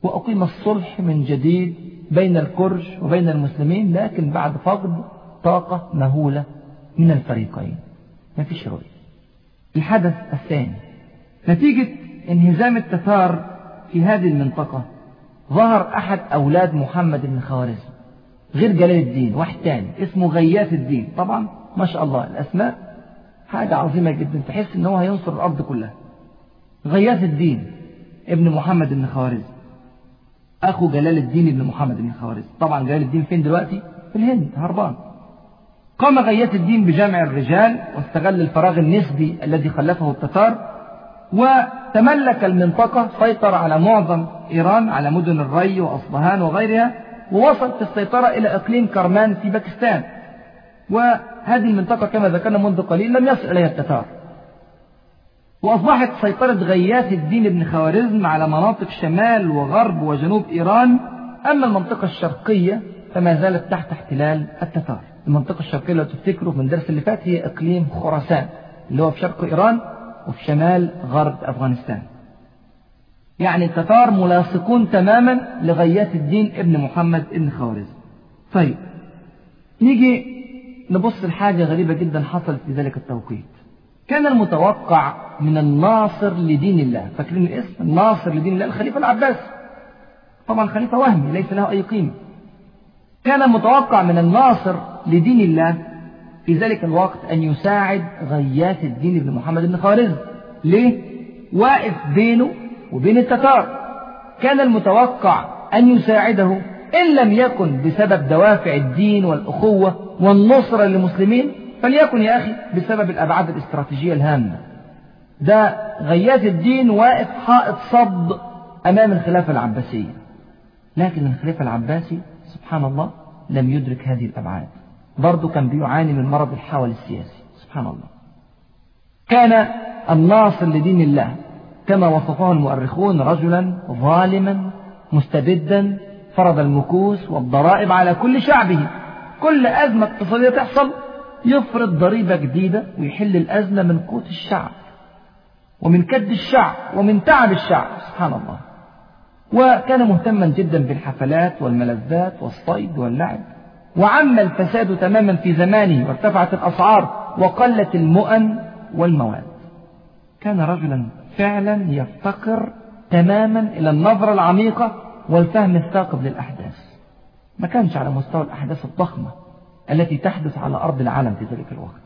Speaker 2: وأقيم الصلح من جديد بين الكرش وبين المسلمين لكن بعد فقد طاقة مهولة من الفريقين. ما فيش رؤية الحدث الثاني. نتيجة انهزام التتار في هذه المنطقة ظهر أحد أولاد محمد بن خوارزم غير جلال الدين واحد تاني اسمه غياث الدين. طبعا ما شاء الله الأسماء حاجة عظيمة جدا تحس إن هو هينصر الأرض كلها. غياث الدين ابن محمد بن خوارزم. أخو جلال الدين ابن محمد بن خوارزم. طبعا جلال الدين فين دلوقتي؟ في الهند هربان. قام غياث الدين بجمع الرجال واستغل الفراغ النسبي الذي خلفه التتار وتملك المنطقة سيطر على معظم إيران على مدن الري وأصبهان وغيرها ووصل في السيطرة إلى إقليم كرمان في باكستان. وهذه المنطقة كما ذكرنا منذ قليل لم يصل إليها التتار. وأصبحت سيطرة غياث الدين بن خوارزم على مناطق شمال وغرب وجنوب إيران. أما المنطقة الشرقية فما زالت تحت احتلال التتار. المنطقة الشرقية لو تفتكروا من الدرس اللي فات هي إقليم خراسان اللي هو في شرق إيران. وفي شمال غرب أفغانستان. يعني التتار ملاصقون تماما لغياث الدين ابن محمد ابن خوارزم طيب نيجي نبص لحاجة غريبة جدا حصلت في ذلك التوقيت. كان المتوقع من الناصر لدين الله. فاكرين الاسم؟ الناصر لدين الله الخليفة العباس. طبعا خليفة وهمي ليس له أي قيمة. كان المتوقع من الناصر لدين الله في ذلك الوقت أن يساعد غياث الدين بن محمد بن خوارزم ليه؟ واقف بينه وبين التتار. كان المتوقع أن يساعده إن لم يكن بسبب دوافع الدين والأخوة والنصرة للمسلمين فليكن يا أخي بسبب الأبعاد الاستراتيجية الهامة. ده غياث الدين واقف حائط صد أمام الخلافة العباسية. لكن الخليفة العباسي سبحان الله لم يدرك هذه الأبعاد. برضه كان بيعاني من مرض الحول السياسي. سبحان الله. كان الناصر لدين الله كما وصفه المؤرخون رجلا ظالما مستبدا فرض المكوس والضرائب على كل شعبه. كل أزمة اقتصادية تحصل يفرض ضريبة جديدة ويحل الأزمة من قوت الشعب ومن كد الشعب ومن تعب الشعب. سبحان الله. وكان مهتما جدا بالحفلات والملذات والصيد واللعب. وعم الفساد تماما في زمانه وارتفعت الأسعار وقلت المؤن والمواد. كان رجلا فعلا يفتقر تماما إلى النظرة العميقة والفهم الثاقب للأحداث. ما كانش على مستوى الأحداث الضخمة التي تحدث على أرض العالم في ذلك الوقت.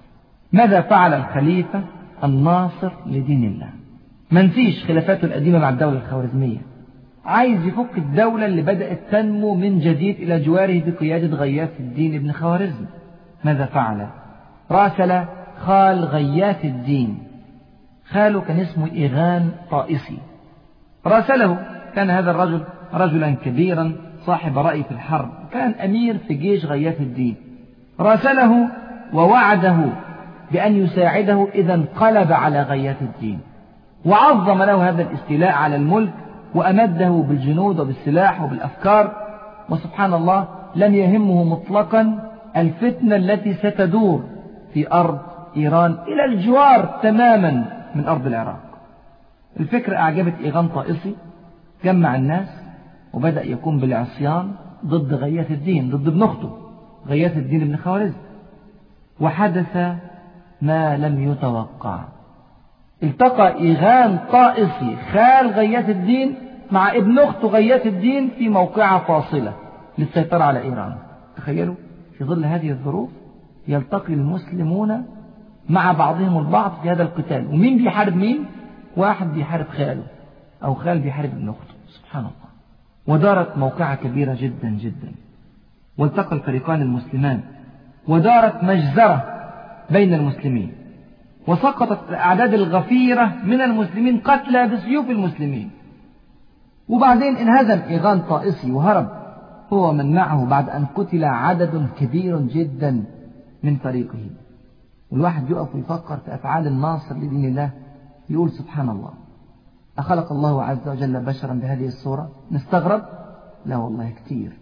Speaker 2: ماذا فعل الخليفة الناصر لدين الله؟ ما نسيش خلافاته القديمة مع الدولة الخوارزمية. عايز يفك الدولة اللي بدأت تنمو من جديد إلى جواره بقيادة غياث الدين ابن خوارزم. ماذا فعل؟ راسل خال غياث الدين. خاله كان اسمه إيغان طائسي. راسله كان هذا الرجل رجلا كبيرا صاحب رأي في الحرب. كان أمير في جيش غياث الدين. راسله ووعده بأن يساعده إذا انقلب على غياث الدين. وعظم له هذا الاستيلاء على الملك وأمده بالجنود وبالسلاح وبالأفكار وسبحان الله لم يهمه مطلقا الفتنة التي ستدور في أرض إيران إلى الجوار تماما من أرض العراق. الفكرة أعجبت إيغان طائسي جمع الناس وبدأ يقوم بالعصيان ضد غياث الدين ضد ابن أخته غياث الدين بن خوارزم. وحدث ما لم يتوقع. التقى إيغان طائسي خال غياث الدين مع ابن أخته غياث الدين في موقعة فاصلة للسيطرة على إيران. تخيلوا في ظل هذه الظروف يلتقي المسلمون مع بعضهم البعض في هذا القتال. ومين بيحارب مين؟ واحد بيحارب خاله أو خال بيحارب ابن أخته. سبحان الله. ودارت موقعة كبيرة جدا جدا. والتقى الفريقان المسلمان. ودارت مجزرة بين المسلمين. وسقطت الأعداد الغفيرة من المسلمين قتلى بسيوف المسلمين. وبعدين انهزم إيغان طائسي وهرب هو ومن معه بعد أن قتل عدد كبير جدا من فريقه. والواحد يقف ويفكر في أفعال الناصر لدين الله يقول سبحان الله. أخلق الله عز وجل بشرا بهذه الصورة؟ نستغرب؟ لا والله كتير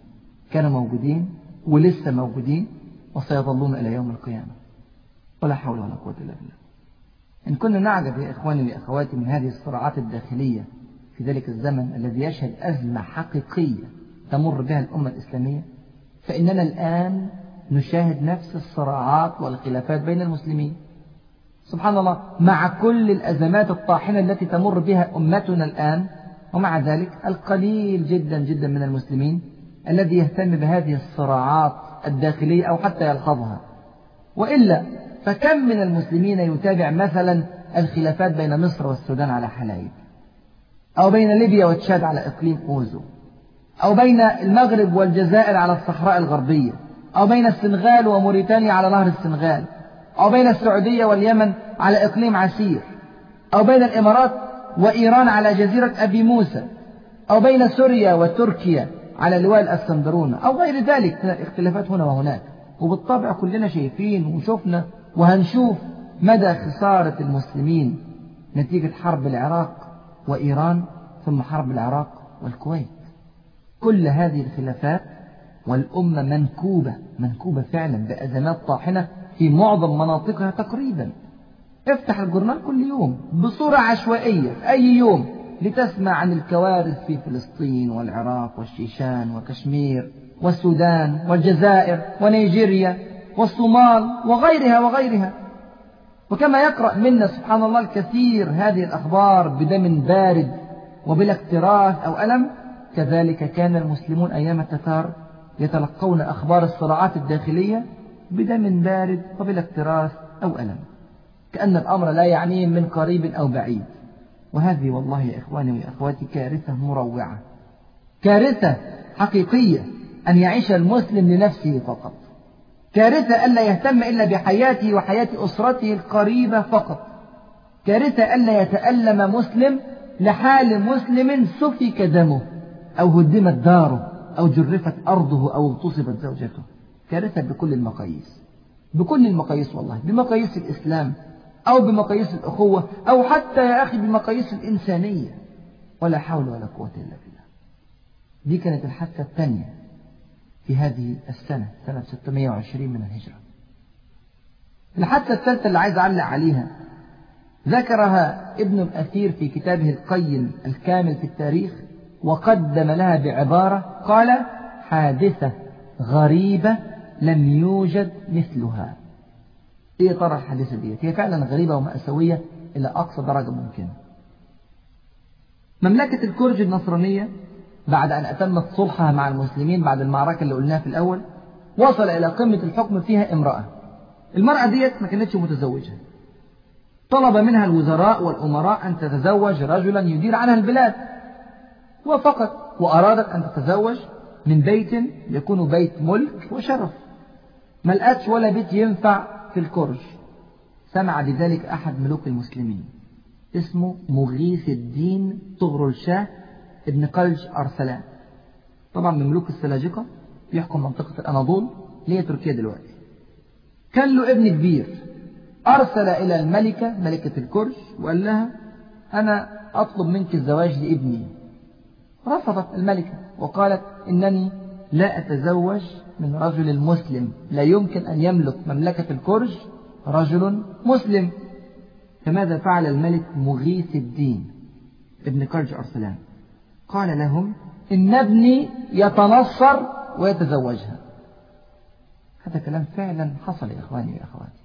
Speaker 2: كانوا موجودين ولسه موجودين وسيظلون إلى يوم القيامة. ولا حول ولا قوة إلا بالله. إن كنا نعجب يا إخواني وأخواتي من هذه الصراعات الداخلية في ذلك الزمن الذي يشهد أزمة حقيقية تمر بها الأمة الإسلامية فإننا الآن نشاهد نفس الصراعات والخلافات بين المسلمين. سبحان الله مع كل الأزمات الطاحنة التي تمر بها أمتنا الآن ومع ذلك القليل جدا جدا من المسلمين الذي يهتم بهذه الصراعات الداخلية أو حتى يلحظها. وإلا فكم من المسلمين يتابع مثلا الخلافات بين مصر والسودان على حلايب؟ أو بين ليبيا وتشاد على إقليم أوزو؟ أو بين المغرب والجزائر على الصحراء الغربية؟ أو بين السنغال وموريتانيا على نهر السنغال؟ أو بين السعودية واليمن على إقليم عسير؟ أو بين الإمارات وإيران على جزيرة أبي موسى؟ أو بين سوريا وتركيا على لواء الأسكندرون أو غير ذلك من الاختلافات هنا وهناك. وبالطبع كلنا شايفين وشفنا وهنشوف مدى خسارة المسلمين نتيجة حرب العراق وإيران ثم حرب العراق والكويت. كل هذه الخلافات والأمة منكوبة منكوبة فعلا بأزمات طاحنة في معظم مناطقها تقريبا. افتح الجورنال كل يوم بصورة عشوائية في أي يوم لتسمع عن الكوارث في فلسطين والعراق والشيشان وكشمير والسودان والجزائر ونيجيريا. والصومال وغيرها وغيرها. وكما يقرأ منا سبحان الله الكثير هذه الأخبار بدم بارد وبلا اكتراث أو ألم. كذلك كان المسلمون أيام التتار يتلقون أخبار الصراعات الداخلية بدم بارد وبلا اكتراث أو ألم. كأن الأمر لا يعنيهم من قريب أو بعيد. وهذه والله يا إخواني وأخواتي كارثة مروعة. كارثة حقيقية أن يعيش المسلم لنفسه فقط. كارثة ألا يهتم إلا بحياته وحياة أسرته القريبة فقط. كارثة ألا يتألم مسلم لحال مسلم سفك دمه أو هدمت داره أو جرفت أرضه أو اغتصبت زوجته. كارثة بكل المقاييس. بكل المقاييس والله. بمقاييس الإسلام أو بمقاييس الأخوة أو حتى يا أخي بمقاييس الإنسانية. ولا حول ولا قوة إلا بالله. دي كانت الحادثة الثانية. في هذه السنة سنة 620 من الهجرة. الحادثة الثالثة اللي عايز أعلق عليها ذكرها ابن الأثير في كتابه القيم الكامل في التاريخ وقدم لها بعبارة قال حادثة غريبة لم يوجد مثلها. إيه ترى الحادثة دي هي فعلا غريبة ومأساوية إلى أقصى درجة ممكنة. مملكة الكرج النصرانية بعد أن أتمت صلحها مع المسلمين بعد المعركة اللي قلناها في الأول وصل إلى قمة الحكم فيها امرأة. المرأة ديت ما كانتش متزوجة. طلب منها الوزراء والأمراء أن تتزوج رجلا يدير عنها البلاد. وفقط وأرادت أن تتزوج من بيت يكون بيت ملك وشرف. ما ولا بيت ينفع في الكرج. سمع بذلك أحد ملوك المسلمين. اسمه مغيث الدين طغر الشاه ابن قلج أرسلان. طبعا من ملوك السلاجقة يحكم منطقة الأناضول اللي هي تركيا دلوقتي. كان له ابن كبير. أرسل إلى الملكة ملكة الكرج وقال لها أنا أطلب منك الزواج لابني. رفضت الملكة وقالت إنني لا أتزوج من رجل مسلم. لا يمكن أن يملك مملكة الكرج رجل مسلم. فماذا فعل الملك مغيث الدين؟ ابن كرج أرسلان. قال لهم إن ابني يتنصر ويتزوجها. هذا كلام فعلا حصل يا إخواني يا أخواتي.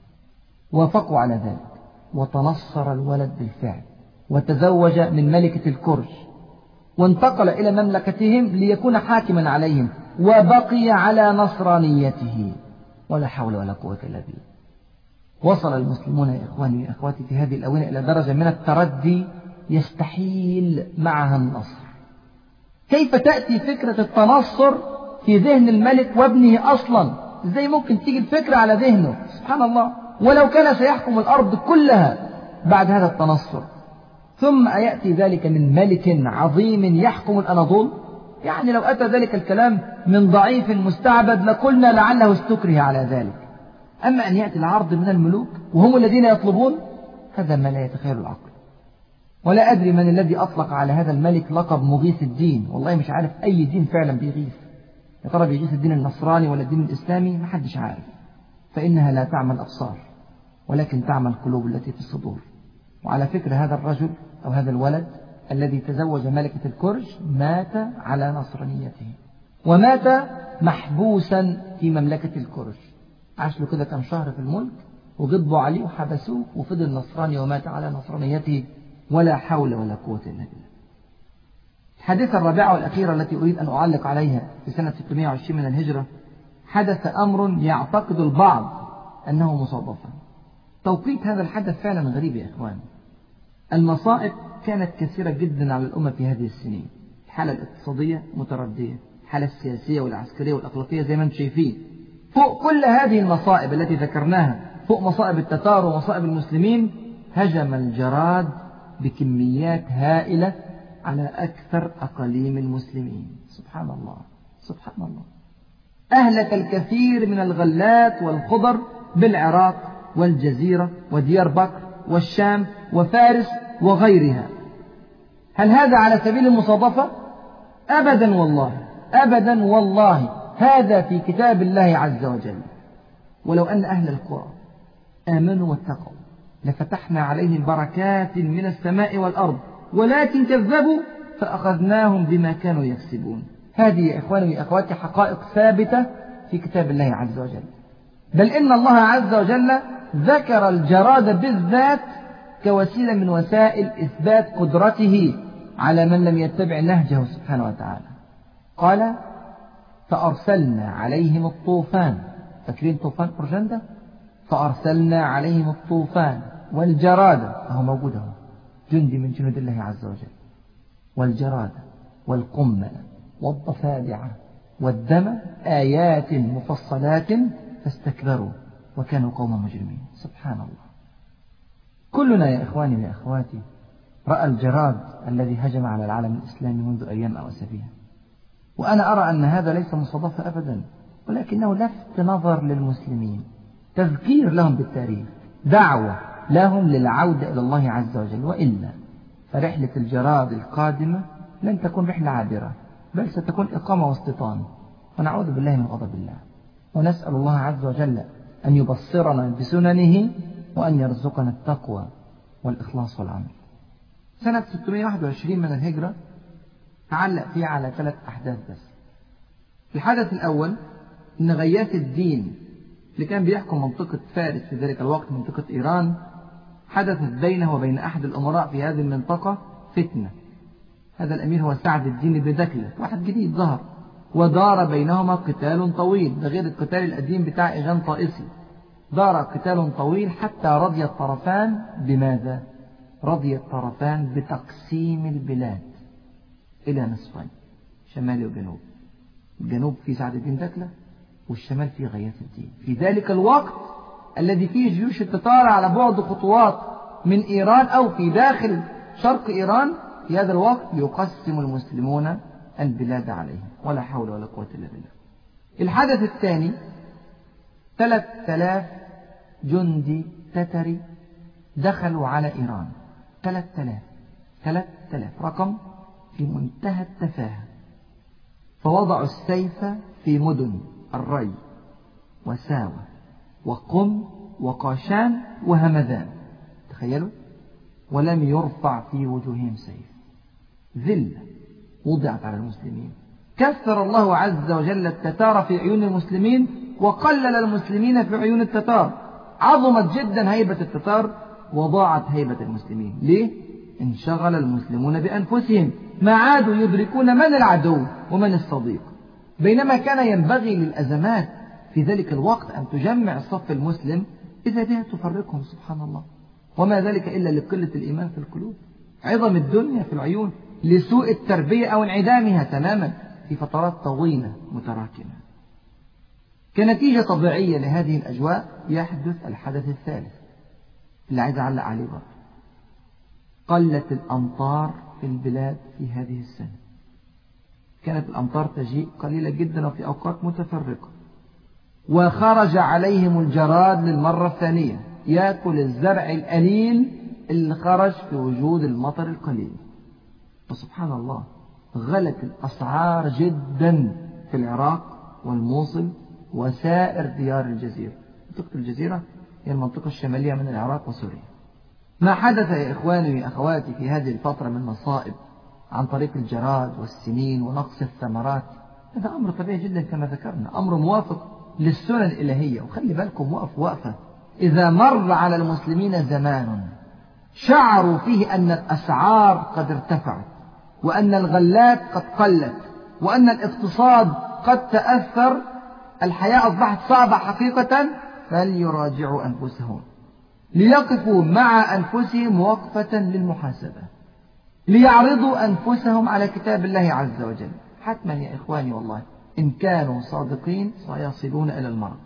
Speaker 2: وافقوا على ذلك. وتنصر الولد بالفعل. وتزوج من ملكة الكرج وانتقل إلى مملكتهم ليكون حاكما عليهم. وبقي على نصرانيته. ولا حول ولا قوة إلا بالله. وصل المسلمون يا إخواني وأخواتي في هذه الأونة إلى درجة من التردي يستحيل معها النصر. كيف تأتي فكرة التنصر في ذهن الملك وابنه أصلا؟ إزاي ممكن تيجي الفكرة على ذهنه؟ سبحان الله.
Speaker 1: ولو كان سيحكم الأرض كلها بعد هذا التنصر. ثم أيأتي ذلك من ملك عظيم يحكم الأناضول؟ يعني لو أتى ذلك الكلام من ضعيف مستعبد لقلنا لعله استكره على ذلك. أما أن يأتي العرض من الملوك وهم الذين يطلبون هذا ما لا يتخيل العقل. ولا أدري من الذي أطلق على هذا الملك لقب مغيث الدين. والله مش عارف أي دين فعلا بيغيث. يا ترى بيغيث الدين النصراني ولا الدين الإسلامي؟ محدش عارف. فإنها لا تعمى الأبصار ولكن تعمى القلوب التي في الصدور. وعلى فكرة هذا الرجل أو هذا الولد الذي تزوج ملكة الكرج مات على نصرانيته ومات محبوسا في مملكة الكرج عاش له كده كم شهر في الملك وغضبوا عليه وحبسوه وفضل نصراني ومات على نصرانيته. ولا حول ولا قوة إلا بالله. الحادثة الرابعة والأخيرة التي أريد أن أعلق عليها في سنة 620 من الهجرة حدث أمر يعتقد البعض أنه مصادفة توقيت هذا الحدث فعلا غريب يا إخوان. المصائب كانت كثيرة جدا على الأمة في هذه السنين. الحالة الاقتصادية متردية الحالة السياسية والعسكرية والأخلاقية زي ما أنتم شايفين. فوق كل هذه المصائب التي ذكرناها فوق مصائب التتار ومصائب المسلمين هجم الجراد بكميات هائلة على أكثر أقاليم المسلمين. سبحان الله. سبحان الله. أهلك الكثير من الغلات والخضر بالعراق والجزيرة وديار بكر والشام وفارس وغيرها. هل هذا على سبيل المصادفة؟ أبدا والله. أبدا والله. هذا في كتاب الله عز وجل. ولو أن أهل القرى آمنوا واتقوا. لفتحنا عليهم بركات من السماء والأرض ولكن كذبوا فأخذناهم بما كانوا يكسبون. هذه يا إخواني وأخواتي حقائق ثابتة في كتاب الله عز وجل. بل إن الله عز وجل ذكر الجراد بالذات كوسيلة من وسائل إثبات قدرته على من لم يتبع نهجه سبحانه وتعالى. قال فأرسلنا عليهم الطوفان. فاكرين طوفان أرجندة فأرسلنا عليهم الطوفان. والجراد فهو موجود هو جندي من جنود الله عز وجل. والجراد والقمل والضفادع والدم آيات مفصلات فاستكبروا وكانوا قوما مجرمين. سبحان الله. كلنا يا إخواني وأخواتي رأى الجراد الذي هجم على العالم الإسلامي منذ أيام أو أسابيع. وأنا أرى أن هذا ليس مصادفة أبدا ولكنه لفت نظر للمسلمين تذكير لهم بالتاريخ دعوة لهم للعودة إلى الله عز وجل وإلا فرحلة الجراد القادمة لن تكون رحلة عابرة بل ستكون إقامة واستيطان. ونعوذ بالله من غضب الله. ونسأل الله عز وجل أن يبصرنا بسننه وأن يرزقنا التقوى والإخلاص والعمل. سنة 621 من الهجرة تعلق فيها على ثلاث أحداث بس. الحدث الأول أن غياث الدين اللي كان بيحكم منطقة فارس في ذلك الوقت منطقة إيران حدثت بينه وبين أحد الأمراء في هذه المنطقة فتنة. هذا الأمير هو سعد الدين بن دكلة واحد جديد ظهر ودار بينهما قتال طويل ده غير القتال القديم بتاع إيجان طائسي. دار قتال طويل حتى رضي الطرفان بماذا؟ رضي الطرفان بتقسيم البلاد إلى نصفين شمالي وجنوب. الجنوب في سعد الدين دكلة والشمال في غياث الدين. في ذلك الوقت الذي فيه جيوش التتار على بعد خطوات من إيران أو في داخل شرق إيران في هذا الوقت يقسم المسلمون البلاد عليهم ولا حول ولا قوة إلا بالله. الحدث الثاني ثلاث آلاف جندي تتري دخلوا على إيران. ثلاث آلاف ثلاث آلاف رقم في منتهى التفاهة. فوضعوا السيف في مدن الري وساوة وقم وقاشان وهمذان. تخيلوا؟ ولم يرفع في وجوههم سيف. ذلة وضعت على المسلمين. كثر الله عز وجل التتار في عيون المسلمين وقلل المسلمين في عيون التتار. عظمت جدا هيبة التتار وضاعت هيبة المسلمين. ليه؟ انشغل المسلمون بأنفسهم. ما عادوا يدركون من العدو ومن الصديق. بينما كان ينبغي للأزمات في ذلك الوقت أن تجمع الصف المسلم إذا بها تفرقهم سبحان الله. وما ذلك إلا لقلة الإيمان في القلوب. عظم الدنيا في العيون لسوء التربية أو انعدامها تماما في فترات طويلة متراكمة. كنتيجة طبيعية لهذه الأجواء يحدث الحدث الثالث. اللي عايز أعلق عليه بقى قلت الأمطار في البلاد في هذه السنة. كانت الأمطار تجيء قليلة جدا وفي أوقات متفرقة. وخرج عليهم الجراد للمرة الثانية يأكل الزرع القليل اللي خرج في وجود المطر القليل. وسبحان الله غلت الأسعار جدا في العراق والموصل وسائر ديار الجزيرة. منطقة الجزيرة هي المنطقة الشمالية من العراق وسوريا. ما حدث يا إخواني وأخواتي في هذه الفترة من مصائب عن طريق الجراد والسنين ونقص الثمرات؟ هذا أمر طبيعي جدا كما ذكرنا. أمر موافق. للسنن الإلهية. وخلي بالكم وقف وقفة. إذا مر على المسلمين زمان شعروا فيه أن الأسعار قد ارتفعت وأن الغلات قد قلت وأن الاقتصاد قد تأثر الحياة أصبحت صعبة حقيقة فليراجعوا أنفسهم. ليقفوا مع أنفسهم وقفة للمحاسبة. ليعرضوا أنفسهم على كتاب الله عز وجل. حتما يا إخواني والله. إن كانوا صادقين سيصلون إلى المرض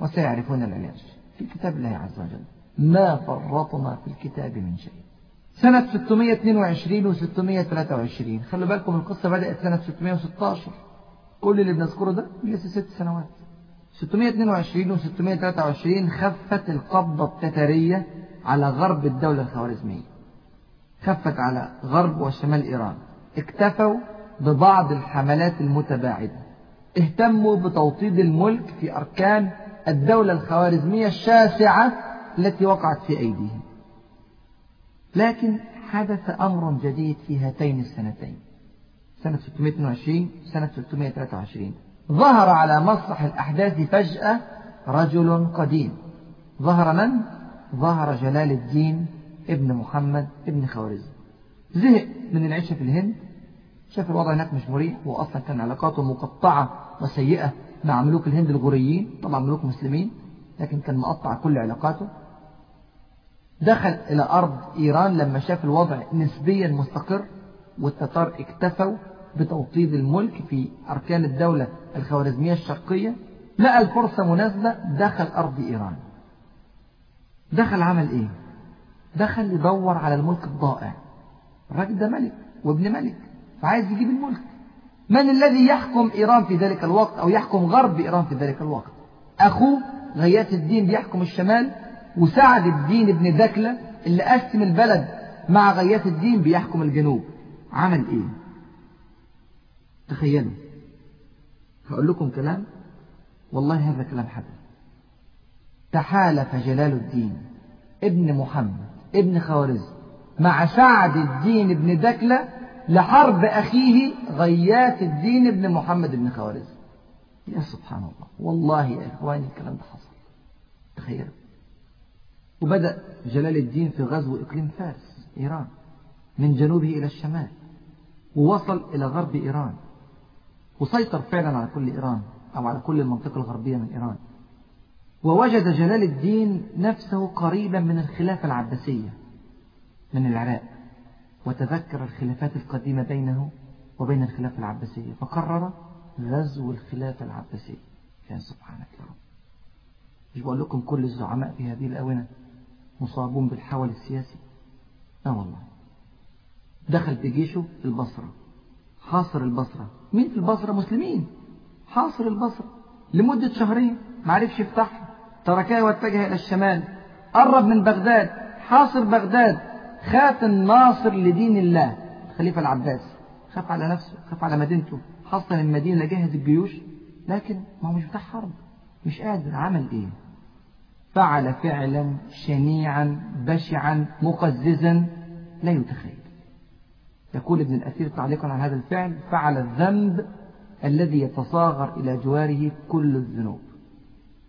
Speaker 1: وسيعرفون العلاج في كتاب الله عز وجل. ما فرطنا في الكتاب من شيء. سنة 622 و 623 خلوا بالكم القصة بدأت سنة 616 كل اللي بنذكره ده لسه ست سنوات. 622 و 623 خفت القبضة التتارية على غرب الدولة الخوارزمية. خفت على غرب وشمال إيران. اكتفوا ببعض الحملات المتباعدة. اهتموا بتوطيد الملك في أركان الدولة الخوارزمية الشاسعة التي وقعت في أيديهم. لكن حدث أمر جديد في هاتين السنتين. سنة 622 سنة 623 ظهر على مسرح الأحداث فجأة رجل قديم. ظهر من؟ ظهر جلال الدين ابن محمد ابن خوارزم زهق من العيشة في الهند شاف الوضع هناك مش مريح وأصلا كان علاقاته مقطعة وسيئة مع ملوك الهند الغوريين طبعا ملوك مسلمين لكن كان مقطع كل علاقاته. دخل إلى أرض إيران لما شاف الوضع نسبيا مستقر والتتار اكتفوا بتوطيد الملك في أركان الدولة الخوارزمية الشرقية. لقى الفرصة مناسبة دخل أرض إيران. دخل عمل إيه؟ دخل يدور على الملك الضائع الراجل ده ملك وابن ملك. فعايز يجيب الملك. من الذي يحكم إيران في ذلك الوقت أو يحكم غرب إيران في ذلك الوقت؟ أخوه غياث الدين بيحكم الشمال وسعد الدين ابن دكلة اللي قسم البلد مع غياث الدين بيحكم الجنوب. عمل إيه؟ تخيلوا. هقول لكم كلام. والله هذا كلام حدث تحالف جلال الدين ابن محمد ابن خوارزم مع سعد الدين ابن دكلة لحرب أخيه غياث الدين ابن محمد ابن خوارزم. يا سبحان الله والله يا إخواني الكلام ده حصل. تخيلوا وبدأ جلال الدين في غزو إقليم فارس إيران من جنوبه إلى الشمال ووصل إلى غرب إيران وسيطر فعلا على كل إيران أو على كل المنطقة الغربية من إيران. ووجد جلال الدين نفسه قريبا من الخلافة العباسية من العراق. وتذكر الخلافات القديمة بينه وبين الخلافة العباسية فقرر غزو الخلافة العباسية. يا سبحانك يا رب. مش بقول لكم كل الزعماء في هذه الآونة مصابون بالحول السياسي؟ لا والله. دخل بجيشه البصرة. حاصر البصرة. مين في البصرة؟ مسلمين. حاصر البصرة. لمدة شهرين. معرفش يفتحها تركها واتجه إلى الشمال. قرب من بغداد. حاصر بغداد. خاف الناصر لدين الله. الخليفة العباس. خاف على نفسه خاف على مدينته. حصن المدينة جهز الجيوش لكن ما هو مش بتاع حرب. مش قادر. عمل إيه؟ فعل فعلا شنيعا بشعا مقززا. لا يتخيل. يقول ابن الأثير تعليقا على هذا الفعل فعل الذنب الذي يتصاغر إلى جواره كل الذنوب.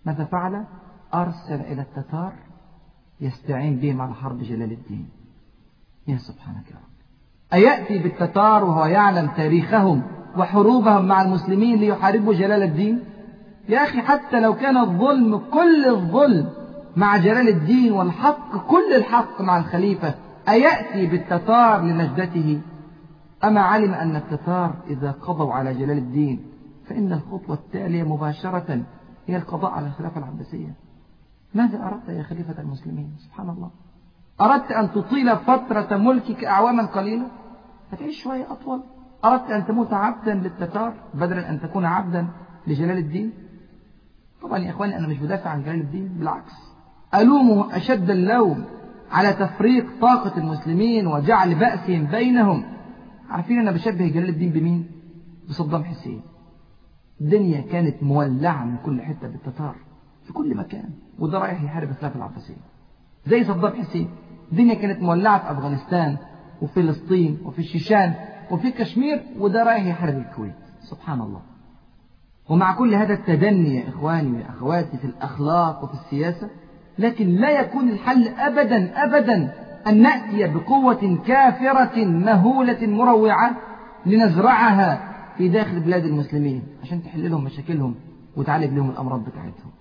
Speaker 1: ماذا فعل؟ أرسل إلى التتار يستعين بهم على حرب جلال الدين. يا سبحانك يا رب. أيأتي بالتتار وهو يعلم تاريخهم وحروبهم مع المسلمين ليحاربوا جلال الدين؟ يا أخي حتى لو كان الظلم كل الظلم مع جلال الدين والحق كل الحق مع الخليفة أيأتي بالتتار لنجدته أما علم أن التتار إذا قضوا على جلال الدين فإن الخطوة التالية مباشرة
Speaker 2: هي القضاء على الخلافة العباسية. ماذا أردت يا خليفة المسلمين؟ سبحان الله. أردت أن تطيل فترة ملكك أعواما قليلة؟ فتعيش شوية أطول. أردت أن تموت عبدا للتتار بدلا أن تكون عبدا لجلال الدين؟ طبعا يا إخواني أنا مش بدافع عن جلال الدين بالعكس. ألومه أشد اللوم على تفريق طاقة المسلمين وجعل بأسهم بينهم. عارفين أنا بشبه جلال الدين بمين؟ بصدام حسين. الدنيا كانت مولعة من كل حتة بالتتار في كل مكان وده رايح يحارب الخلافة العباسية. زي صدام حسين. الدنيا كانت مولعة في أفغانستان وفلسطين وفي الشيشان وفي كشمير وده رايح يحارب الكويت. سبحان الله. ومع كل هذا التدني يا إخواني وأخواتي في الأخلاق وفي السياسة لكن لا يكون الحل أبدا أبدا أن نأتي بقوة كافرة مهولة مروعة لنزرعها في داخل بلاد المسلمين. عشان تحل لهم مشاكلهم وتعالج لهم الأمراض بتاعتهم.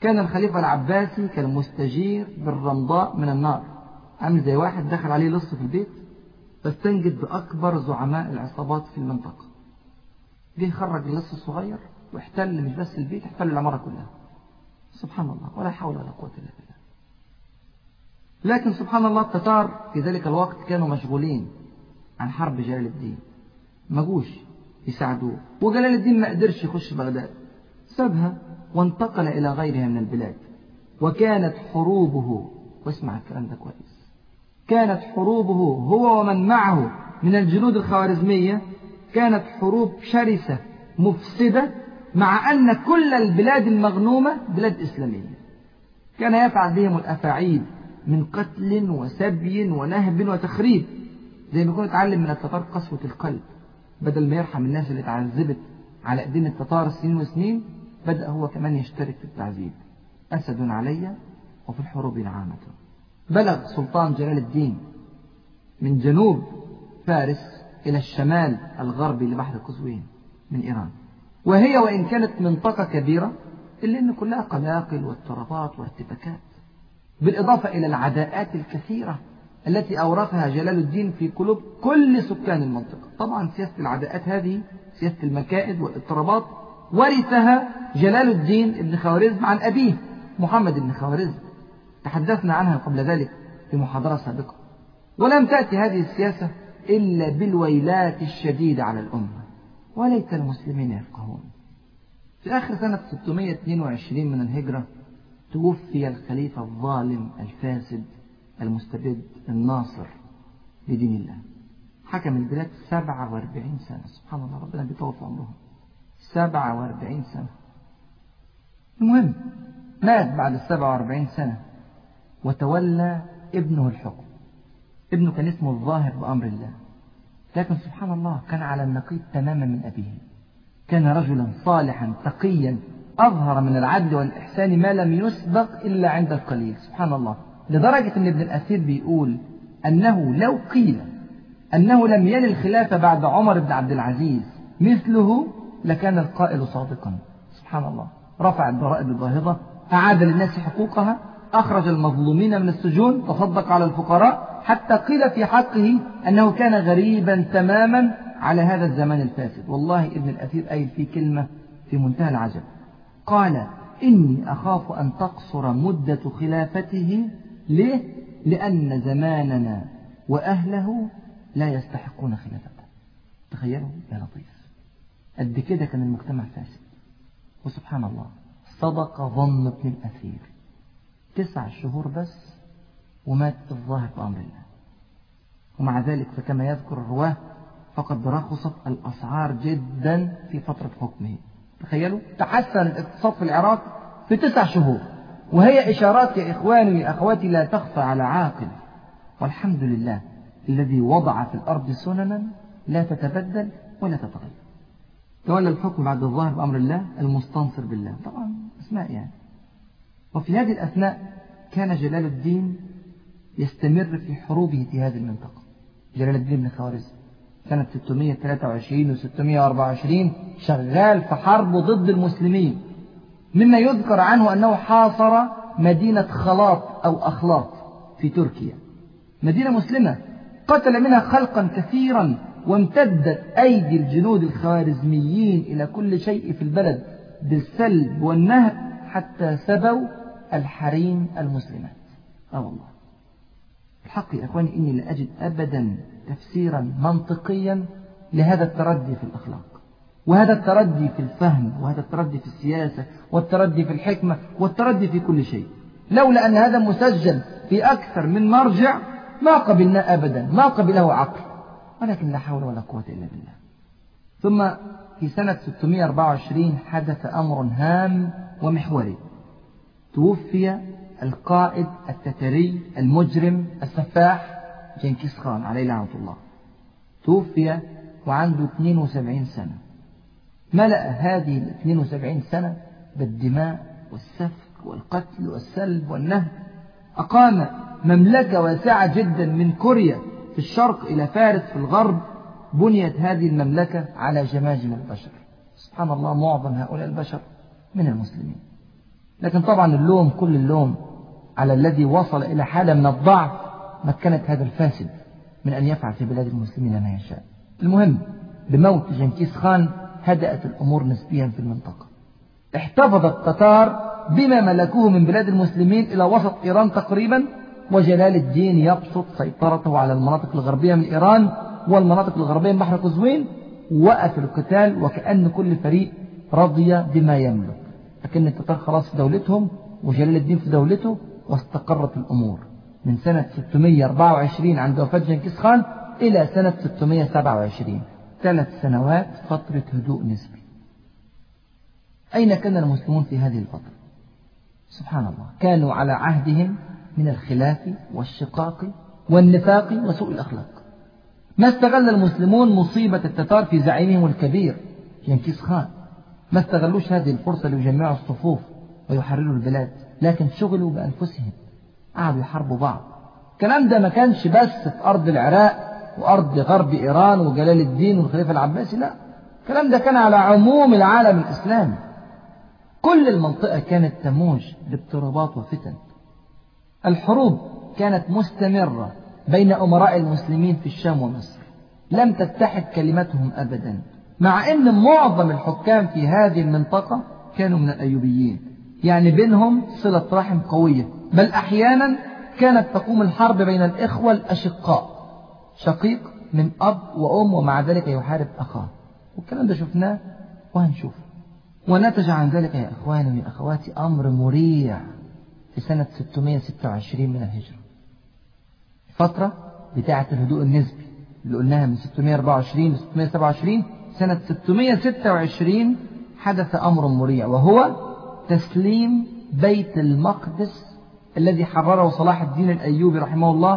Speaker 2: كان الخليفة العباسي كان مستجير بالرمضاء من النار. عامل زي واحد دخل عليه لص في البيت فاستنجد بأكبر زعماء العصابات في المنطقة. جه خرج اللص الصغير واحتل مش بس البيت احتل العمارة كلها. سبحان الله ولا حول ولا قوة إلا بالله. لكن سبحان الله التتار في ذلك الوقت كانوا مشغولين عن حرب جلال الدين. ما جوش يساعدوه. وجلال الدين ما قدرش يخش بغداد. سابها وانتقل إلى غيرها من البلاد. وكانت حروبه واسمع الكلام ده كويس. كانت حروبه هو ومن معه من الجنود الخوارزمية كانت حروب شرسة مفسدة مع أن كل البلاد المغنومة بلاد إسلامية. كان يفعل بهم الأفاعيل من قتل وسبي ونهب وتخريب زي ما يكون اتعلم من التتار قسوة القلب بدل ما يرحم الناس اللي اتعذبت على ايدين التتار سنين وسنين بدأ هو كمان يشترك في التعذيب. أسد علي وفي الحروب نعامة. بلغ سلطان جلال الدين من جنوب فارس إلى الشمال الغربي لبحر قزوين من إيران. وهي وإن كانت منطقة كبيرة إلا أن كلها قلاقل واضطرابات وارتباكات بالإضافة إلى العداءات الكثيرة التي أورثها جلال الدين في قلوب كل سكان المنطقة. طبعا سياسة العداءات هذه سياسة المكائد والإضطرابات ورثها جلال الدين ابن خوارزم عن أبيه محمد بن خوارزم. تحدثنا عنها قبل ذلك في محاضرة سابقة. ولم تأتي هذه السياسة إلا بالويلات الشديدة على الأمة وليت المسلمين يفقهون. في آخر سنة 622 من الهجرة توفي الخليفة الظالم الفاسد المستبد الناصر لدين الله. حكم البلاد 47 سنة. سبحان الله ربنا بيطول في عمرهم. 47 سنة. المهم مات بعد ال 47 سنة وتولى ابنه الحكم. ابنه كان اسمه الظاهر بأمر الله. لكن سبحان الله كان على النقيض تماما من أبيه. كان رجلا صالحا تقيا أظهر من العدل والإحسان ما لم يسبق إلا عند القليل. سبحان الله. لدرجة أن ابن الأثير بيقول أنه لو قيل أنه لم يل الخلافة بعد عمر بن عبد العزيز مثله لكان القائل صادقا. سبحان الله. رفع الضرائب الباهظة أعاد للناس حقوقها أخرج المظلومين من السجون تصدق على الفقراء حتى قيل في حقه أنه كان غريبا تماما على هذا الزمان الفاسد. والله ابن الأثير قايل في كلمة في منتهى العجب. قال إني أخاف أن تقصر مدة خلافته. ليه؟ لأن زماننا وأهله لا يستحقون خلافته. تخيلوا؟ يا لطيف. قد كده كان المجتمع فاسد. وسبحان الله صدق ظن ابن الأثير. تسع شهور بس ومات الظاهر بأمر الله. ومع ذلك فكما يذكر الرواه فقد رخصت الأسعار جدا في فترة حكمه. تخيلوا تحسن الاقتصاد في العراق في تسع شهور. وهي إشارات يا إخواني يا أخواتي لا تخفى على عاقل. والحمد لله الذي وضع في الأرض سننا لا تتبدل ولا تتغير. تولى الحكم بعد الظاهر بأمر الله المستنصر بالله. طبعا أسماء يعني. وفي هذه الأثناء كان جلال الدين يستمر في حروبه في هذه المنطقة. جلال الدين بن خوارزم سنة 623 و 624 شغال في حرب ضد المسلمين. مما يذكر عنه أنه حاصر مدينة خلاط أو أخلاط في تركيا. مدينة مسلمة قتل منها خلقا كثيرا. وامتدت أيدي الجنود الخوارزميين إلى كل شيء في البلد بالسلب والنهب حتى سبوا الحريم المسلمات. آه والله. الحق يا إخواني إني لا أجد ابدا تفسيرا منطقيا لهذا التردي في الأخلاق وهذا التردي في الفهم وهذا التردي في السياسة والتردي في الحكمة والتردي في كل شيء. لولا أن هذا مسجل في أكثر من مرجع ما قبلنا ابدا ما قبله عقل. ولكن لا حول ولا قوة إلا بالله. ثم في سنة 624 حدث أمر هام ومحوري. توفي القائد التتري المجرم السفاح جنكيز خان عليه لعنة الله. توفي وعنده 72 سنة. ملأ هذه ال 72 سنة بالدماء والسفك والقتل والسلب والنهب. أقام مملكة واسعة جدا من كوريا في الشرق إلى فارس في الغرب بنيت هذه المملكة على جماجم البشر. سبحان الله معظم هؤلاء البشر من المسلمين. لكن طبعا اللوم كل اللوم على الذي وصل إلى حالة من الضعف مكنت هذا الفاسد من أن يفعل في بلاد المسلمين ما يشاء. المهم بموت جنكيز خان هدأت الأمور نسبيا في المنطقة. احتفظ التتار بما ملكوه من بلاد المسلمين إلى وسط إيران تقريبا وجلال الدين يبسط سيطرته على المناطق الغربية من إيران والمناطق الغربية من بحر قزوين وقف القتال وكأن كل فريق رضي بما يملك. لكن التتار خلاص في دولتهم وجلال الدين في دولته واستقرت الأمور. من سنة 624 عند وفاة جنكيز خان إلى سنة 627 ثلاث سنوات فترة هدوء نسبي. أين كان المسلمون في هذه الفترة؟ سبحان الله. كانوا على عهدهم من الخلاف والشقاق والنفاق وسوء الأخلاق. ما استغل المسلمون مصيبة التتار في زعيمهم الكبير جنكيز خان. ما استغلوش هذه الفرصة ليجمعوا الصفوف ويحرروا البلاد لكن شغلوا بأنفسهم. قعدوا يحاربوا بعض. الكلام ده ما كانش بس في أرض العراق وأرض غرب إيران وجلال الدين والخليفة العباسي لا. الكلام ده كان على عموم العالم الإسلامي. كل المنطقة كانت تموج باضطرابات وفتن. الحروب كانت مستمرة بين أمراء المسلمين في الشام ومصر. لم تتحد كلمتهم أبدا مع أن معظم الحكام في هذه المنطقة كانوا من الأيوبيين. يعني بينهم صلة رحم قوية بل أحيانا كانت تقوم الحرب بين الإخوة الأشقاء. شقيق من أب وأم ومع ذلك يحارب أخاه. والكلام ده شفناه وهنشوفه ونتج عن ذلك يا إخواني ويا أخواتي أمر مريع. في سنة 626 من الهجرة. فترة بتاعة الهدوء النسبي. اللي قلناها من 624 ل 627 سنة 626 حدث أمر مريع وهو تسليم بيت المقدس الذي حرره صلاح الدين الأيوبي رحمه الله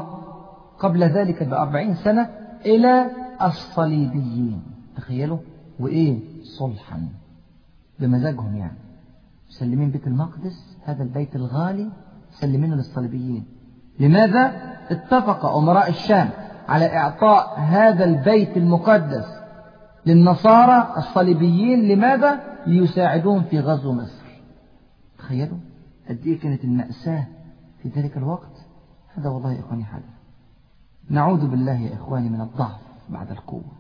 Speaker 2: قبل ذلك بأربعين سنة إلى الصليبيين. تخيلوا؟ وإيه؟ صلحا. بمزاجهم يعني. مسلمين بيت المقدس هذا البيت الغالي مسلمينه للصليبيين. لماذا؟ اتفق أمراء الشام على إعطاء هذا البيت المقدس للنصارى الصليبيين. لماذا؟ ليساعدوهم في غزو مصر. تخيلوا قد إيه كانت المأساة في ذلك الوقت؟ هذا والله يا إخواني حدث نعوذ بالله يا إخواني من الضعف بعد القوة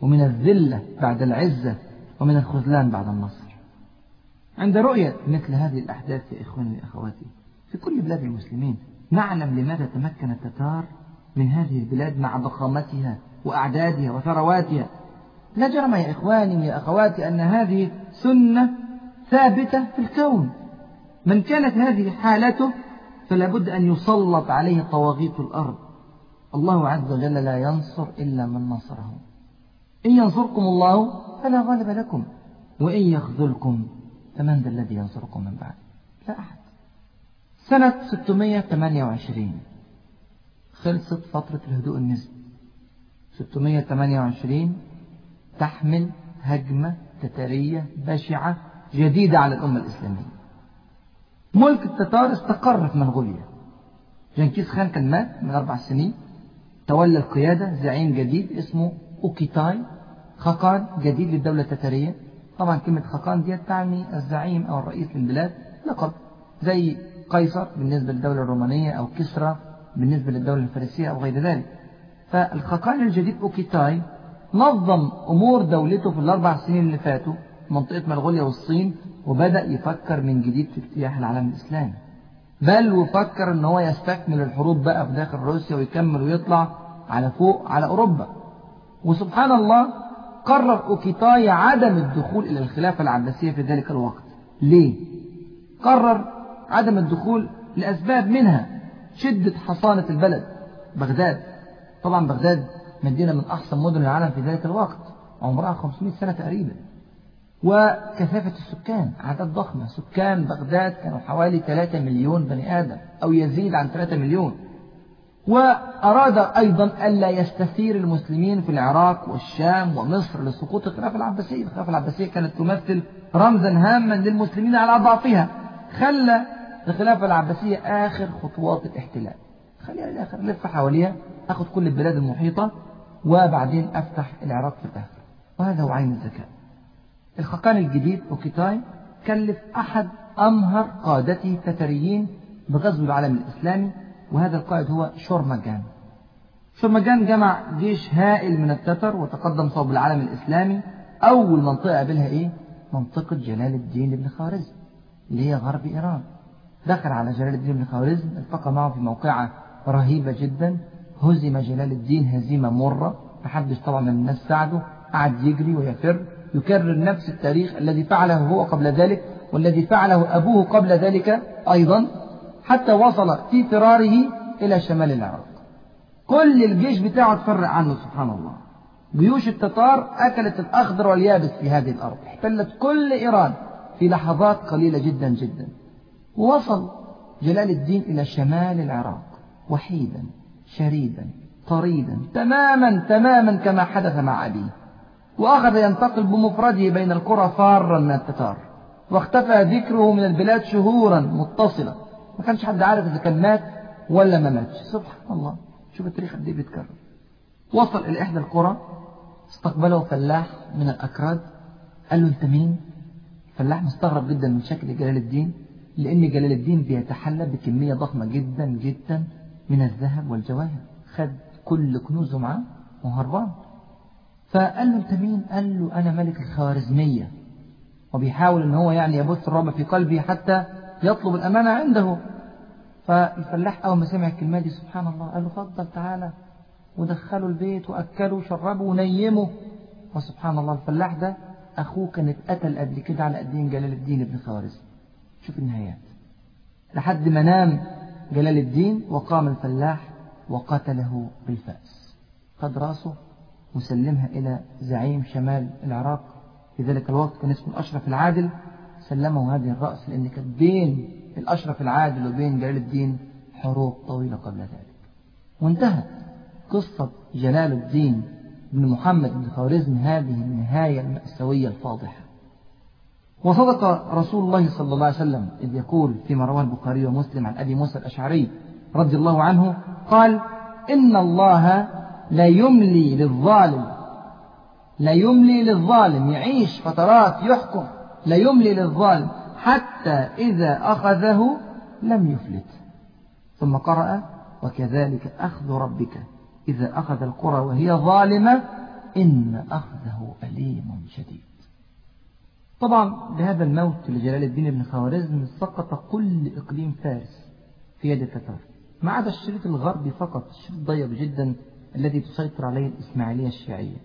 Speaker 2: ومن الذلة بعد العزة ومن الخذلان بعد النصر. عند رؤية مثل هذه الأحداث يا إخواني وأخواتي في كل بلاد المسلمين نعلم لماذا تمكن التتار من هذه البلاد مع ضخامتها وأعدادها وثرواتها. لا جرم يا إخواني ويا أخواتي أن هذه سنة ثابتة في الكون. من كانت هذه حالته فلا بد أن يسلط عليه طواغيت الأرض. الله عز وجل لا ينصر إلا من نصره. إن ينصركم الله فلا غالب لكم وإن يخذلكم فمن ذا الذي ينصركم من بعد. لا أحد. سنة 628 خلصت فترة الهدوء النسبي. 628 تحمل هجمة تتارية بشعة جديدة على الأمة الإسلامية. ملك التتار استقر في منغوليا. جنكيز خان كان مات من أربع سنين. تولى القيادة زعيم جديد اسمه أوكيتاي خاقان جديد للدولة التتارية. طبعا كلمة خاقان دي تعني الزعيم أو الرئيس للبلاد لقب زي قيصر بالنسبة للدولة الرومانية أو كسرى بالنسبة للدولة الفارسية أو غير ذلك. فالخاقان الجديد أوكيتاي نظم أمور دولته في الأربع سنين اللي فاتوا منطقة منغوليا والصين وبدأ يفكر من جديد في اجتياح العالم الإسلامي. بل وفكر إن هو يستكمل الحروب بقى في داخل روسيا ويكمل ويطلع على فوق على أوروبا. وسبحان الله قرر أوكيتاي عدم الدخول إلى الخلافة العباسية في ذلك الوقت. ليه؟ قرر عدم الدخول لأسباب منها شدة حصانة البلد. بغداد. طبعا بغداد مدينة من أحسن مدن العالم في ذلك الوقت. عمرها 500 سنة تقريبا. وكثافة السكان أعداد ضخمة. سكان بغداد كانوا حوالي 3 مليون بني آدم أو يزيد عن 3 مليون. وأراد أيضا ألا يستثير المسلمين في العراق والشام ومصر لسقوط الخلافة العباسية. الخلافة العباسية كانت تمثل رمزا هاما للمسلمين على ضعفها. خلى الخلافة العباسية آخر خطوات الاحتلال. خليها للآخر لف حواليها أخذ كل البلاد المحيطة وبعدين أفتح العراق في الآخر. وهذا هو عين الذكاء. الخقان الجديد أوكيتاي كلف أحد أمهر قادته التتريين بغزو العالم الإسلامي وهذا القائد هو شورمجان شورمجان جمع جيش هائل من التتر وتقدم صوب العالم الإسلامي أول منطقة قابلها إيه؟ منطقة جلال الدين بن خوارزم اللي هي غرب إيران. دخل على جلال الدين بن خوارزم التقى معه في موقعة رهيبة جدا. هزم جلال الدين هزيمة مرة محدش طبعا من الناس ساعده قعد يجري ويفر يكرر نفس التاريخ الذي فعله هو قبل ذلك والذي فعله أبوه قبل ذلك أيضا. حتى وصل في فراره إلى شمال العراق. كل الجيش بتاعه تفرق عنه سبحان الله. جيوش التتار أكلت الأخضر واليابس في هذه الأرض. احتلت كل إيران في لحظات قليلة جدا جدا. ووصل جلال الدين إلى شمال العراق. وحيدا شريدا طريدا تماما تماما كما حدث مع أبيه. وأخذ ينتقل بمفرده بين القرى فارا من التتار. واختفى ذكره من البلاد شهورا متصلة ما كانش حد عارف إذا كان مات ولا ما ماتش. سبحان الله. شوف التاريخ قد إيه بيتكرر. وصل إلى إحدى القرى استقبله فلاح من الأكراد قال له أنت مين؟ فلاح مستغرب جدا من شكل جلال الدين لأن جلال الدين بيتحلى بكمية ضخمة جدا جدا من الذهب والجواهر. خد كل كنوزه معاه وهربان. فقال له أنت مين؟ قال له أنا ملك الخوارزمية. وبيحاول أن هو يعني يبث الرعب في قلبه حتى يطلب الأمانة عنده. فالفلاح أول ما سمع الكلمة دي سبحان الله قال له فضل تعالى. ودخله البيت وأكله وشربه ونيمه وسبحان الله الفلاح ده أخوه كان اتقتل قبل كده على أيدين جلال الدين بن خوارزم شوف النهايات. لحد ما نام جلال الدين وقام الفلاح وقتله بالفأس. خد رأسه وسلمها إلى زعيم شمال العراق. في ذلك الوقت كان اسمه الأشرف العادل. سلمه هذه الرأس لأن كانت بين الأشرف العادل وبين جلال الدين حروب طويلة قبل ذلك. وانتهت قصة جلال الدين بن محمد بن خوارزم هذه النهاية المأساوية الفاضحة. وصدق رسول الله صلى الله عليه وسلم إذ يقول فيما رواه البخاري ومسلم عن أبي موسى الأشعري رضي الله عنه قال إن الله لا يملي للظالم لا يملي للظالم يعيش فترات يحكم لا يملي للظالم حتى إذا أخذه لم يفلت. ثم قرأ وكذلك أخذ ربك. إذا أخذ القرى وهي ظالمة إن أخذه أليم شديد. طبعا بهذا الموت لجلال الدين بن خوارزم سقط كل إقليم فارس في يد التتار ما عدا الشريط الغربي فقط الشريط ضيق جدا الذي تسيطر عليه الإسماعيلية الشيعية.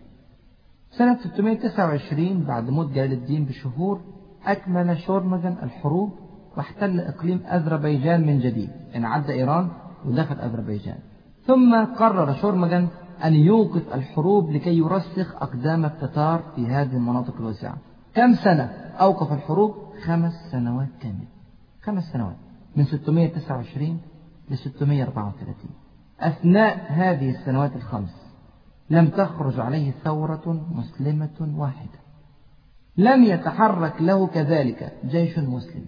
Speaker 2: سنة 629 بعد موت جلال الدين بشهور أكمل شورمجن الحروب واحتل إقليم أذربيجان من جديد انعد إيران ودخل أذربيجان. ثم قرر شورمجن أن يوقف الحروب لكي يرسخ أقدام التتار في هذه المناطق الواسعة. كم سنة أوقف الحروب؟ خمس سنوات كاملة خمس سنوات. من 629 ل 634 أثناء هذه السنوات الخمس لم تخرج عليه ثورة مسلمة واحدة. لم يتحرك له كذلك جيش مسلم.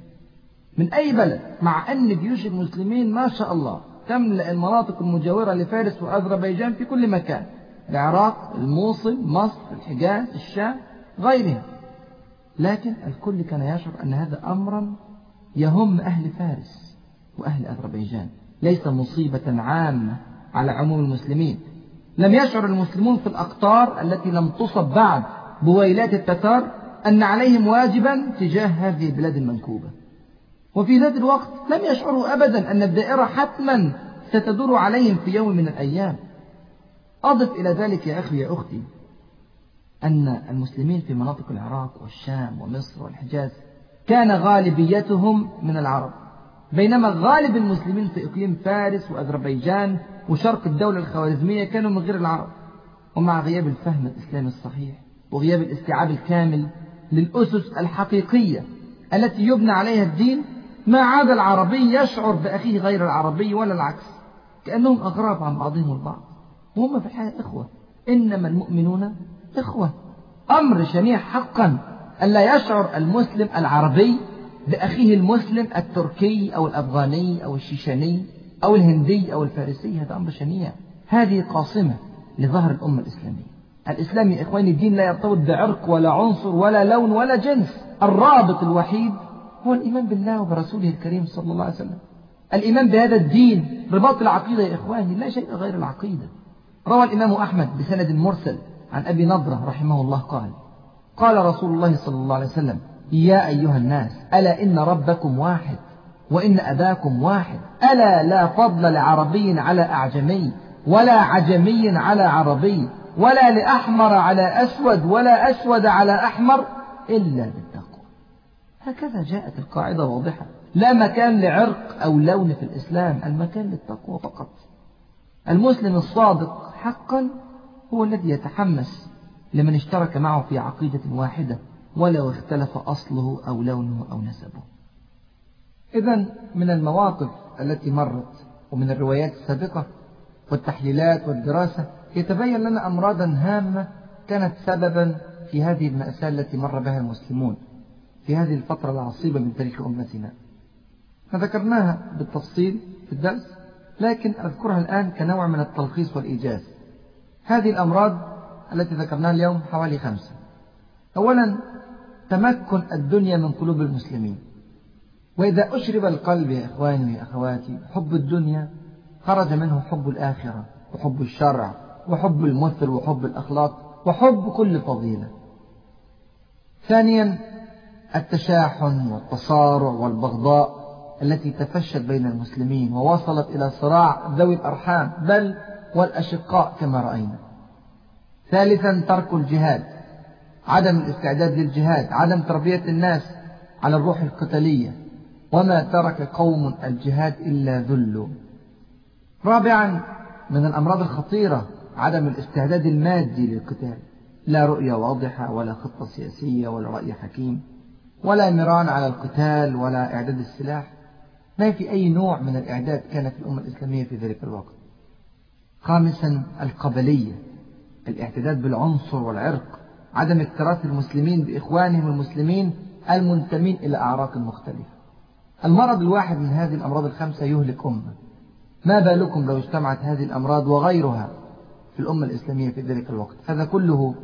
Speaker 2: من أي بلد؟ مع أن جيوش المسلمين ما شاء الله تملأ المناطق المجاورة لفارس وأذربيجان في كل مكان. العراق الموصل مصر الحجاز الشام غيرها لكن الكل كان يشعر أن هذا أمرا يهم أهل فارس وأهل أذربيجان. ليس مصيبة عامة على عموم المسلمين. لم يشعر المسلمون في الأقطار التي لم تصب بعد بويلات التتار أن عليهم واجبا تجاه هذه البلاد المنكوبة. وفي ذات الوقت لم يشعروا أبدا أن الدائرة حتما ستدور عليهم في يوم من الأيام. أضف إلى ذلك يا أخي يا أختي أن المسلمين في مناطق العراق والشام ومصر والحجاز كان غالبيتهم من العرب. بينما غالب المسلمين في إقليم فارس وأذربيجان وشرق الدولة الخوارزمية كانوا من غير العرب ومع غياب الفهم الإسلامي الصحيح وغياب الاستيعاب الكامل للأسس الحقيقية التي يبنى عليها الدين ما عاد العربي يشعر بأخيه غير العربي ولا العكس كأنهم أغراب عن بعضهم البعض. وهم في الحقيقة إخوة إنما المؤمنون إخوة. أمر شنيع حقا ألا يشعر المسلم العربي بأخيه المسلم التركي أو الأفغاني أو الشيشاني. أو الهندي أو الفارسي هذا أمر شنيع. هذه قاصمة لظهر الأمة الإسلامية. الإسلام يا إخواني الدين لا يرتبط بعرق ولا عنصر ولا لون ولا جنس. الرابط الوحيد هو الإيمان بالله وبرسوله الكريم صلى الله عليه وسلم. الإيمان بهذا الدين رباط العقيدة يا إخواني لا شيء غير العقيدة. روى الإمام أحمد بسند مرسل عن أبي نضرة رحمه الله قال قال رسول الله صلى الله عليه وسلم يا أيها الناس ألا إن ربكم واحد؟ وإن أباكم واحد. ألا لا فضل لعربي على أعجمي ولا عجمي على عربي ولا لأحمر على أسود ولا أسود على أحمر إلا بالتقوى. هكذا جاءت القاعدة واضحة. لا مكان لعرق أو لون في الإسلام المكان للتقوى فقط. المسلم الصادق حقا هو الذي يتحمس لمن اشترك معه في عقيدة واحدة ولو اختلف أصله أو لونه أو نسبه. إذا من المواقف التي مرت ومن الروايات السابقة والتحليلات والدراسة يتبين لنا أمراضا هامة كانت سببا في هذه المأساة التي مر بها المسلمون في هذه الفترة العصيبة من تاريخ أمتنا. ذكرناها بالتفصيل في الدرس لكن أذكرها الآن كنوع من التلخيص والإيجاز. هذه الأمراض التي ذكرناها اليوم حوالي خمسة. أولا تمكن الدنيا من قلوب المسلمين. وإذا أشرب القلب يا إخواني وأخواتي حب الدنيا خرج منه حب الآخرة وحب الشرع وحب المثل وحب الأخلاق وحب كل فضيلة. ثانيا التشاحن والتصارع والبغضاء التي تفشت بين المسلمين ووصلت إلى صراع ذوي الأرحام بل والأشقاء كما رأينا. ثالثا ترك الجهاد عدم الاستعداد للجهاد عدم تربية الناس على الروح القتالية. وما ترك قوم الجهاد إلا ذلوا. رابعا من الأمراض الخطيرة عدم الاستعداد المادي للقتال. لا رؤية واضحة ولا خطة سياسية ولا رأي حكيم ولا مران على القتال ولا إعداد السلاح. ما في أي نوع من الإعداد كان في الأمة الإسلامية في ذلك الوقت. خامسا القبلية الاعتداد بالعنصر والعرق عدم اكتراث المسلمين بإخوانهم المسلمين المنتمين إلى أعراق مختلفة. المرض الواحد من هذه الأمراض الخمسة يهلك أمة. ما بالكم لو اجتمعت هذه الأمراض وغيرها في الأمة الإسلامية في ذلك الوقت؟ هذا كله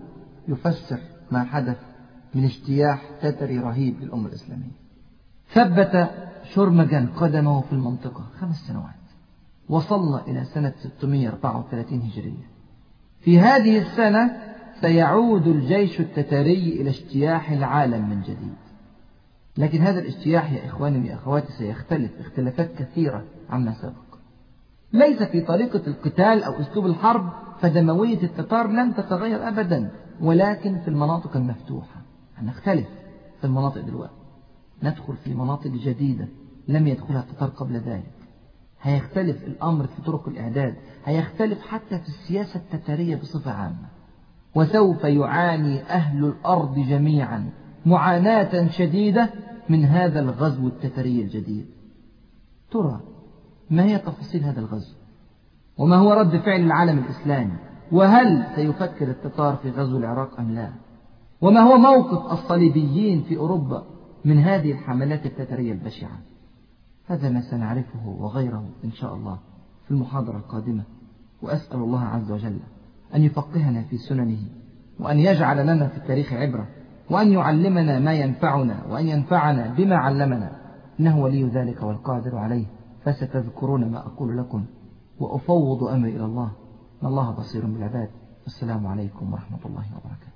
Speaker 2: يفسر ما حدث من اجتياح تتري رهيب للأمة الإسلامية. ثبت شرمجان قدمه في المنطقة خمس سنوات وصلنا إلى سنة 634 هجرية. في هذه السنة سيعود الجيش التتاري إلى اجتياح العالم من جديد. لكن هذا الاجتياح يا إخواني ويا أخواتي سيختلف اختلافات كثيرة عما سبق. ليس في طريقة القتال أو أسلوب الحرب فدموية التتار لن تتغير أبدا ولكن في المناطق المفتوحة. هنختلف في المناطق دلوقتي. ندخل في مناطق جديدة لم يدخلها التتار قبل ذلك. هيختلف الأمر في طرق الإعداد هيختلف حتى في السياسة التتارية بصفة عامة. وسوف يعاني أهل الأرض جميعا. معاناة شديدة من هذا الغزو التتري الجديد. ترى ما هي تفاصيل هذا الغزو؟ وما هو رد فعل العالم الإسلامي؟ وهل سيفكر التتار في غزو العراق أم لا؟ وما هو موقف الصليبيين في أوروبا من هذه الحملات التترية البشعة؟ هذا ما سنعرفه وغيره إن شاء الله في المحاضرة القادمة. وأسأل الله عز وجل أن يفقهنا في سننه وأن يجعل لنا في التاريخ عبرة وأن يعلمنا ما ينفعنا وأن ينفعنا بما علمنا إنه ولي ذلك والقادر عليه فستذكرون ما أقول لكم وأفوض أمري إلى الله. إن الله بصير بالعباد. والسلام عليكم ورحمة الله وبركاته.